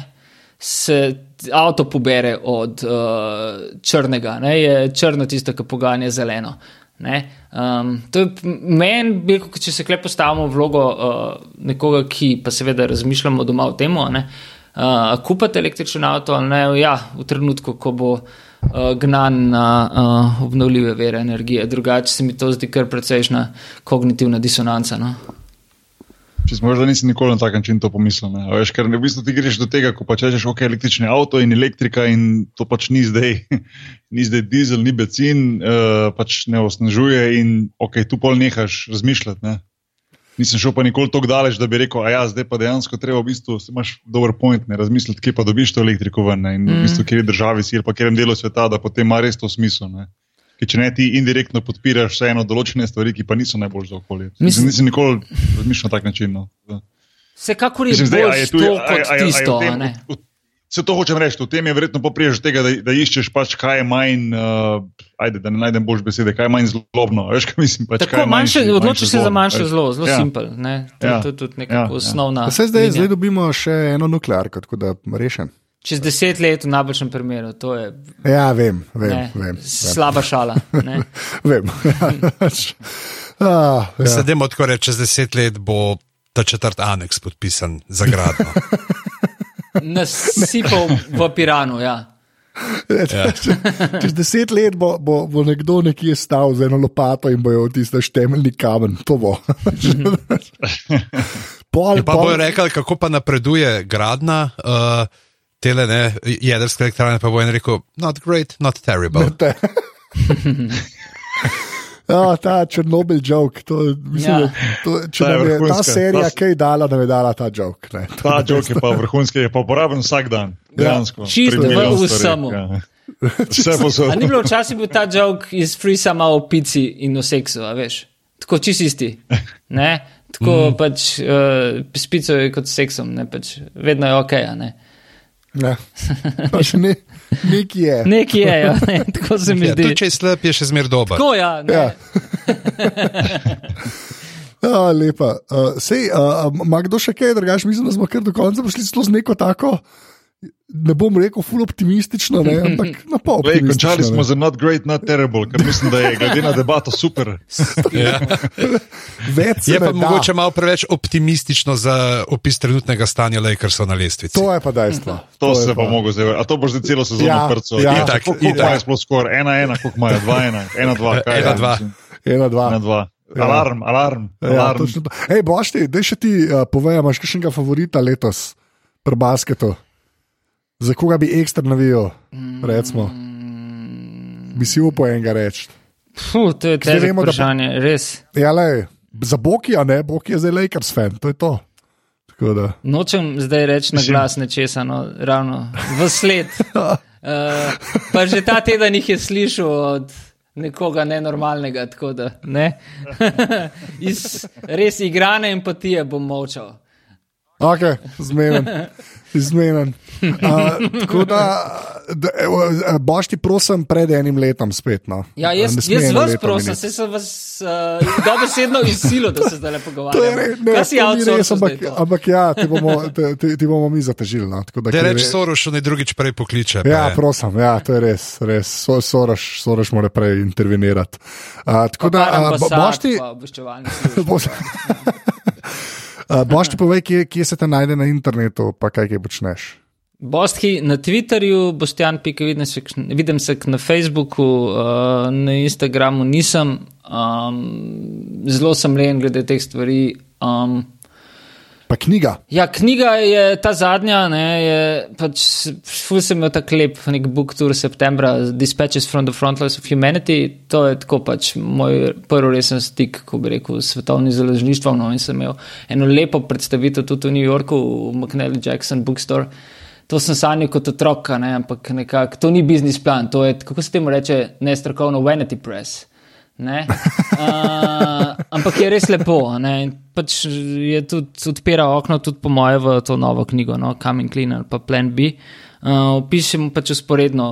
Speaker 4: se avto pobere od uh, črnega, ne? je črno tisto, ki poganja zeleno. Ne? Um, to je meni, če se klep postavimo v vlogo uh, nekoga, ki pa seveda razmišljamo doma o tem, uh, kupiti električen avto ali ne, ja, v trenutku, ko bo uh, gnan na uh, obnovljive vere energije. Drugače se mi to zdi kar precejšna kognitivna disonanca. No?
Speaker 1: Če smo možda nisem nikoli na tak način to pomislil. Ne? Veš, ker v bistvu ti greš do tega, ko pač rečeš, ok, električni avto in elektrika in to pač ni zdaj, ni zdaj dizel, ni benzin, uh, pač ne osnažuje in ok, tu pol nehaš razmišljati. Ne? Nisem šel pa nikoli tako daleč, da bi rekel, a ja, zdaj pa dejansko treba v bistvu, imaš dober point, ne razmisliti, kje pa dobiš to elektriko ven ne? in v bistvu, kjer je državi si ali pa kjerem delu sveta, da potem ima res to smisel. Ne? Ker če ne, ti indirektno podpiraš vseeno določene stvari, ki pa niso najbolj za okolje.
Speaker 4: Mislim-
Speaker 1: nisem nikoli razmišljal na tak način. No.
Speaker 4: Vsekakor je
Speaker 1: je
Speaker 4: to kot
Speaker 1: a- a
Speaker 4: tisto.
Speaker 1: tem-
Speaker 4: a ne.
Speaker 1: v- v- Se to hočem reči, v tem je verjetno popriješ tega, da, da iščeš pač, kaj je manj, uh, ajde, da ne najdem boljše besede, kaj je manj zlobno. Veš, kaj mislim, pač, kaj
Speaker 4: Tako,
Speaker 1: je
Speaker 4: manjše,
Speaker 1: manjše,
Speaker 4: odločiš se za
Speaker 1: zlo,
Speaker 4: manjše zlo, zelo
Speaker 1: Ja.
Speaker 4: ja. simpel. ne. To,
Speaker 1: Ja.
Speaker 4: ja. to je tudi nekako
Speaker 1: Ja,
Speaker 4: ja.
Speaker 1: ja.
Speaker 4: osnovna.
Speaker 2: Vse zdaj, zdaj dobimo še eno nuklearko, tako da rešen.
Speaker 4: Čez deset let v najboljšem primeru, to je
Speaker 2: Ja, vem, vem.
Speaker 4: ne,
Speaker 2: vem, vem.
Speaker 4: slaba šala. Ne.
Speaker 2: vem. ah, ja.
Speaker 3: Sedemo tako reči, čez deset let bo ta četrt aneks podpisan za gradno.
Speaker 4: Nasipal v Piranu. Ja.
Speaker 3: Ja.
Speaker 2: Čez deset let bo, bo, bo nekdo nekje stal z eno lopato in bojo tiste temeljni kamen. To bo. pol,
Speaker 3: In pa bojo rekli, kako pa napreduje gradna. Uh, Tele ne, jedrske elektrarne pa bo en rekel, not great, not terrible.
Speaker 2: Te. Ja, ta Černobil joke, to, mislim,
Speaker 4: Ja.
Speaker 2: ja. to, če
Speaker 1: Ta je
Speaker 2: ta serija
Speaker 1: Ta-
Speaker 2: kaj dala, nam je dala ta joke. Ne. To
Speaker 1: Ta
Speaker 2: je
Speaker 1: jok je pa vrhunski, je pa uporaben vsak dan. Dejansko.
Speaker 4: Čisto
Speaker 1: Pri
Speaker 4: v vsemu.
Speaker 1: Ja. Vse posod.
Speaker 4: Ni bilo včasih bil ta joke iz free sama o pici in o seksu, a veš? Tako čist isti. Ne? Tako mm. pač uh, s pico je kot s seksom, ne? pač vedno je ok. a Ne?
Speaker 2: Pač ne, nek je.
Speaker 4: Nekje je, ja, ne? tako se mi zdi.
Speaker 3: tudi če je slab, je še zmer dober.
Speaker 4: Tako ja, ne.
Speaker 2: Ja. Ja, lepa. Uh, sej, uh, ima kdo še kaj, drugače mislim, da smo kar do konca prišli z neko tako, ne bom rekel, ful optimistično, ne, ampak na pol.
Speaker 1: Lej, končali smo
Speaker 2: ne.
Speaker 1: z not great, not terrible, ker mislim, da je glede na debato super.
Speaker 3: Ja.
Speaker 2: Več se
Speaker 3: Je pa
Speaker 2: da.
Speaker 3: mogoče malo preveč optimistično za opis trenutnega stanja Lakersov na lestvici.
Speaker 2: To je pa dejstvo.
Speaker 1: To
Speaker 2: je
Speaker 1: se pa mogo zdaj. A to boš zdaj celo sezono
Speaker 2: Ja,
Speaker 1: prco.
Speaker 2: ja.
Speaker 3: Itak,
Speaker 1: Koliko
Speaker 3: itak.
Speaker 1: imajo sploh skor? Ena, ena, koliko imajo? Dva, ena, ena, dva. kaj?
Speaker 3: Ena, dva.
Speaker 2: Ena, dva.
Speaker 1: Ena, dva.
Speaker 2: Ja.
Speaker 1: Alarm, alarm.
Speaker 2: Ja,
Speaker 1: alarm.
Speaker 2: to. Hej, boš ti, da še ti uh, povej, imaš kakšnega favorita letos pri basketu? Za koga bi ekstra navijal, recimo? Bi si upal enega reči.
Speaker 4: Puh, to je težko
Speaker 2: vemo, da
Speaker 4: vprašanje, res.
Speaker 2: Ja, lej, za Boki, a ne, Boki je zdaj Lakers fan, to je to. Da.
Speaker 4: Nočem zdaj reči na glas nečesa, no, ravno v sled. Uh, pa že ta teden jih je slišal od nekoga nenormalnega, tako da ne. Iz res igrane empatije bom molčal.
Speaker 2: Ok, zmeden. Zmeden. Uh, da, da boš ti prosim pred enim letom spet. No.
Speaker 4: Ja, jaz, jaz vas prosim, se sem vas uh, dobesedno izsilil, da se zdaj le
Speaker 2: To je
Speaker 4: pogovarjamo.
Speaker 2: re- ne, to ni res, ampak, ampak ja, ti bomo, ti, ti, bomo mi zatežili. No. Tako da,
Speaker 3: Da
Speaker 2: ker je
Speaker 3: reč
Speaker 2: re-
Speaker 3: Sorošu, ne drugič prej pokliče. pa
Speaker 2: Ja,
Speaker 3: je.
Speaker 2: prosim, ja, to je res, res. So, soraš, soraš mora prej intervenirati. Uh, tako da,
Speaker 4: Par
Speaker 2: uh, boš ti,
Speaker 4: pa
Speaker 2: uh, boš ti povej, kje, kje se te najde na internetu, pa kaj, kaj počneš.
Speaker 4: Bostki na Twitterju, Boštjan Pika, vidim se, vidim se na Facebooku, uh, na Instagramu nisem, um, zelo sem len glede teh stvari. Um,
Speaker 2: Pa knjiga.
Speaker 4: Ja, knjiga je ta zadnja, ne, je pač, ful sem imel tako lep, nek book tour septembra, Dispatches from the Frontlines of Humanity. To je tako pač moj prvi resen stik, ko bi rekel, s svetovnim založništvom. No, in sem imel eno lepo predstavitev tudi v New Yorku, v McNally Jackson Bookstore. To sem sanjal kot otrok, ne, ampak nekako to ni biznis plan, to je, kako se temu reče, nestrokovno vanity press. Ne? Uh, ampak je res lepo. Pač je tudi odpira okno, tudi po moje, v to novo knjigo, no? Coming Clean ali pa Plan B. Uh, Pišem pač usporedno,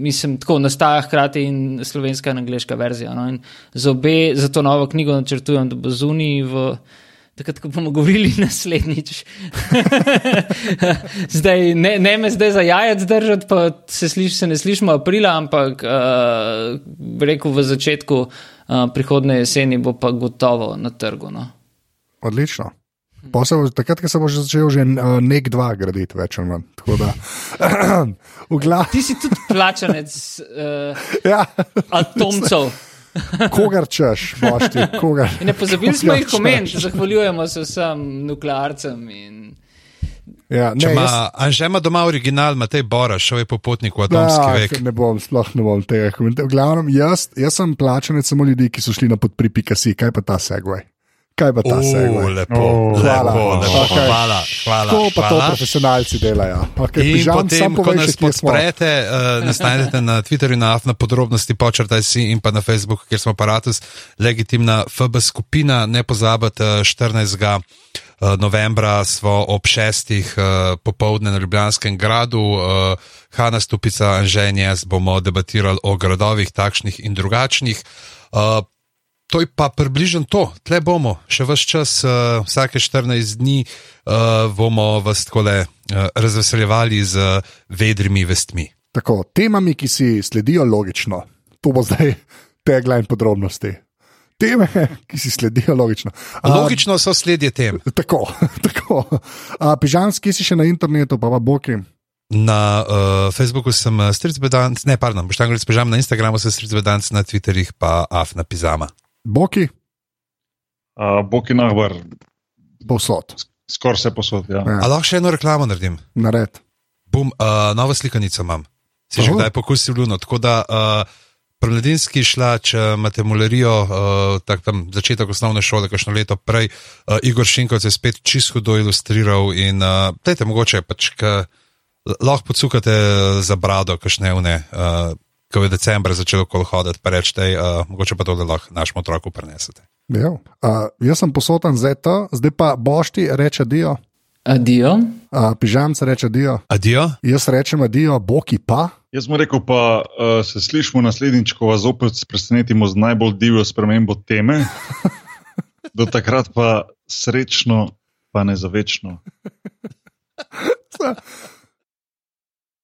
Speaker 4: mislim, tako nastaja hkrati in slovenska in angliška verzija. No? In za obe, za to novo knjigo načrtujem, da bo zunaj v takrat, ko bomo govorili naslednjič. zdaj, ne, ne me zdaj za jajec držati, pa se, sliš, se ne slišimo aprila, ampak uh, rekel v začetku prihodne jeseni bo pa gotovo na trgu. No.
Speaker 2: Odlično. Se, takrat, ko se bo začel že uh, nek dva graditi, več ali manj.
Speaker 4: Ti si tudi plačanec uh, ja. atomcev.
Speaker 2: kogar češ, bošti, kogar.
Speaker 4: Ne pozabili smo jih komentirati, zahvaljujemo se vsem nuklearcem. In...
Speaker 3: Ja, ne, ma, jaz... Anže ima doma original, ima te bora, šel je po potniku v atomski vek.
Speaker 2: Ne bom, sploh ne bom tega komentirati. V glavnem, jaz, jaz sem plačanec samo ljudi, ki so šli na podpripikasi, kaj pa ta segway. Kaj pa ta segway?
Speaker 3: Lepo, oh, hvala, lepo, lepo, okay. hvala, hvala.
Speaker 2: To pa hvala. to profesionalci delajo. Okay,
Speaker 3: in potem, ko nas podprete, uh, nas najdete na Twitterju, na AFNA podrobnosti, počrtaj si in pa na Facebooku, kjer smo aparatus, legitimna FB skupina, ne pozabite 14. Eh, novembra smo ob šestih uh, popovdne na Ljubljanskem gradu, uh, Hanna Stupica, Anže in jaz bomo debatirali o gradovih, takšnih in drugačnih. Uh, To je pa približno to, tle bomo, še vse čas, uh, vsake 14 dni uh, bomo vas tako le uh, razveseljevali z vedrimi vestmi.
Speaker 2: Tako, temami, ki si sledijo logično, to bo zdaj tagline podrobnosti. Teme, ki si sledijo logično.
Speaker 3: Logično so sledje tem.
Speaker 2: Tako, tako. Pižamski si še na internetu, pa pa boki.
Speaker 3: Na uh, Facebooku sem stricbedanc, ne, pardon, boš tam gledal spižam, na Instagramu sem stricbedanc, na Twitterjih pa afna pizama.
Speaker 2: Boki?
Speaker 1: Uh, boki nahvar.
Speaker 2: Posod.
Speaker 1: Skoraj vse posod. Ja.
Speaker 3: Ja. Lahko še eno reklamo naredim.
Speaker 2: Nared.
Speaker 3: Bum, uh, novo slikanico imam. Si že kdaj pokusil luno. Tako da uh, mladinski šla, če imate mulerijo, uh, tak tam začetek osnovne šole, kakšno leto prej, uh, Igor Šinkov je spet čisto do ilustriral in uh, dajte mogoče pač, lahko podsukate za brado, kakšne vne. Uh, ko je decembr začel kol hoditi, pa rečete, uh, mogoče pa to lahko našemu otroku prenesete.
Speaker 2: Ja. Uh, jaz sem posoten za to, zdaj pa bošti reče dio.
Speaker 4: Adijo.
Speaker 2: Uh, Pižamce reče dio.
Speaker 3: Adijo.
Speaker 2: Jaz rečem adijo, boki pa.
Speaker 1: Jaz sem rekel, pa uh, se slišimo naslednjič, ko vas opet presenetimo z najbolj divjo spremembo teme. Do takrat pa srečno, pa ne za večno.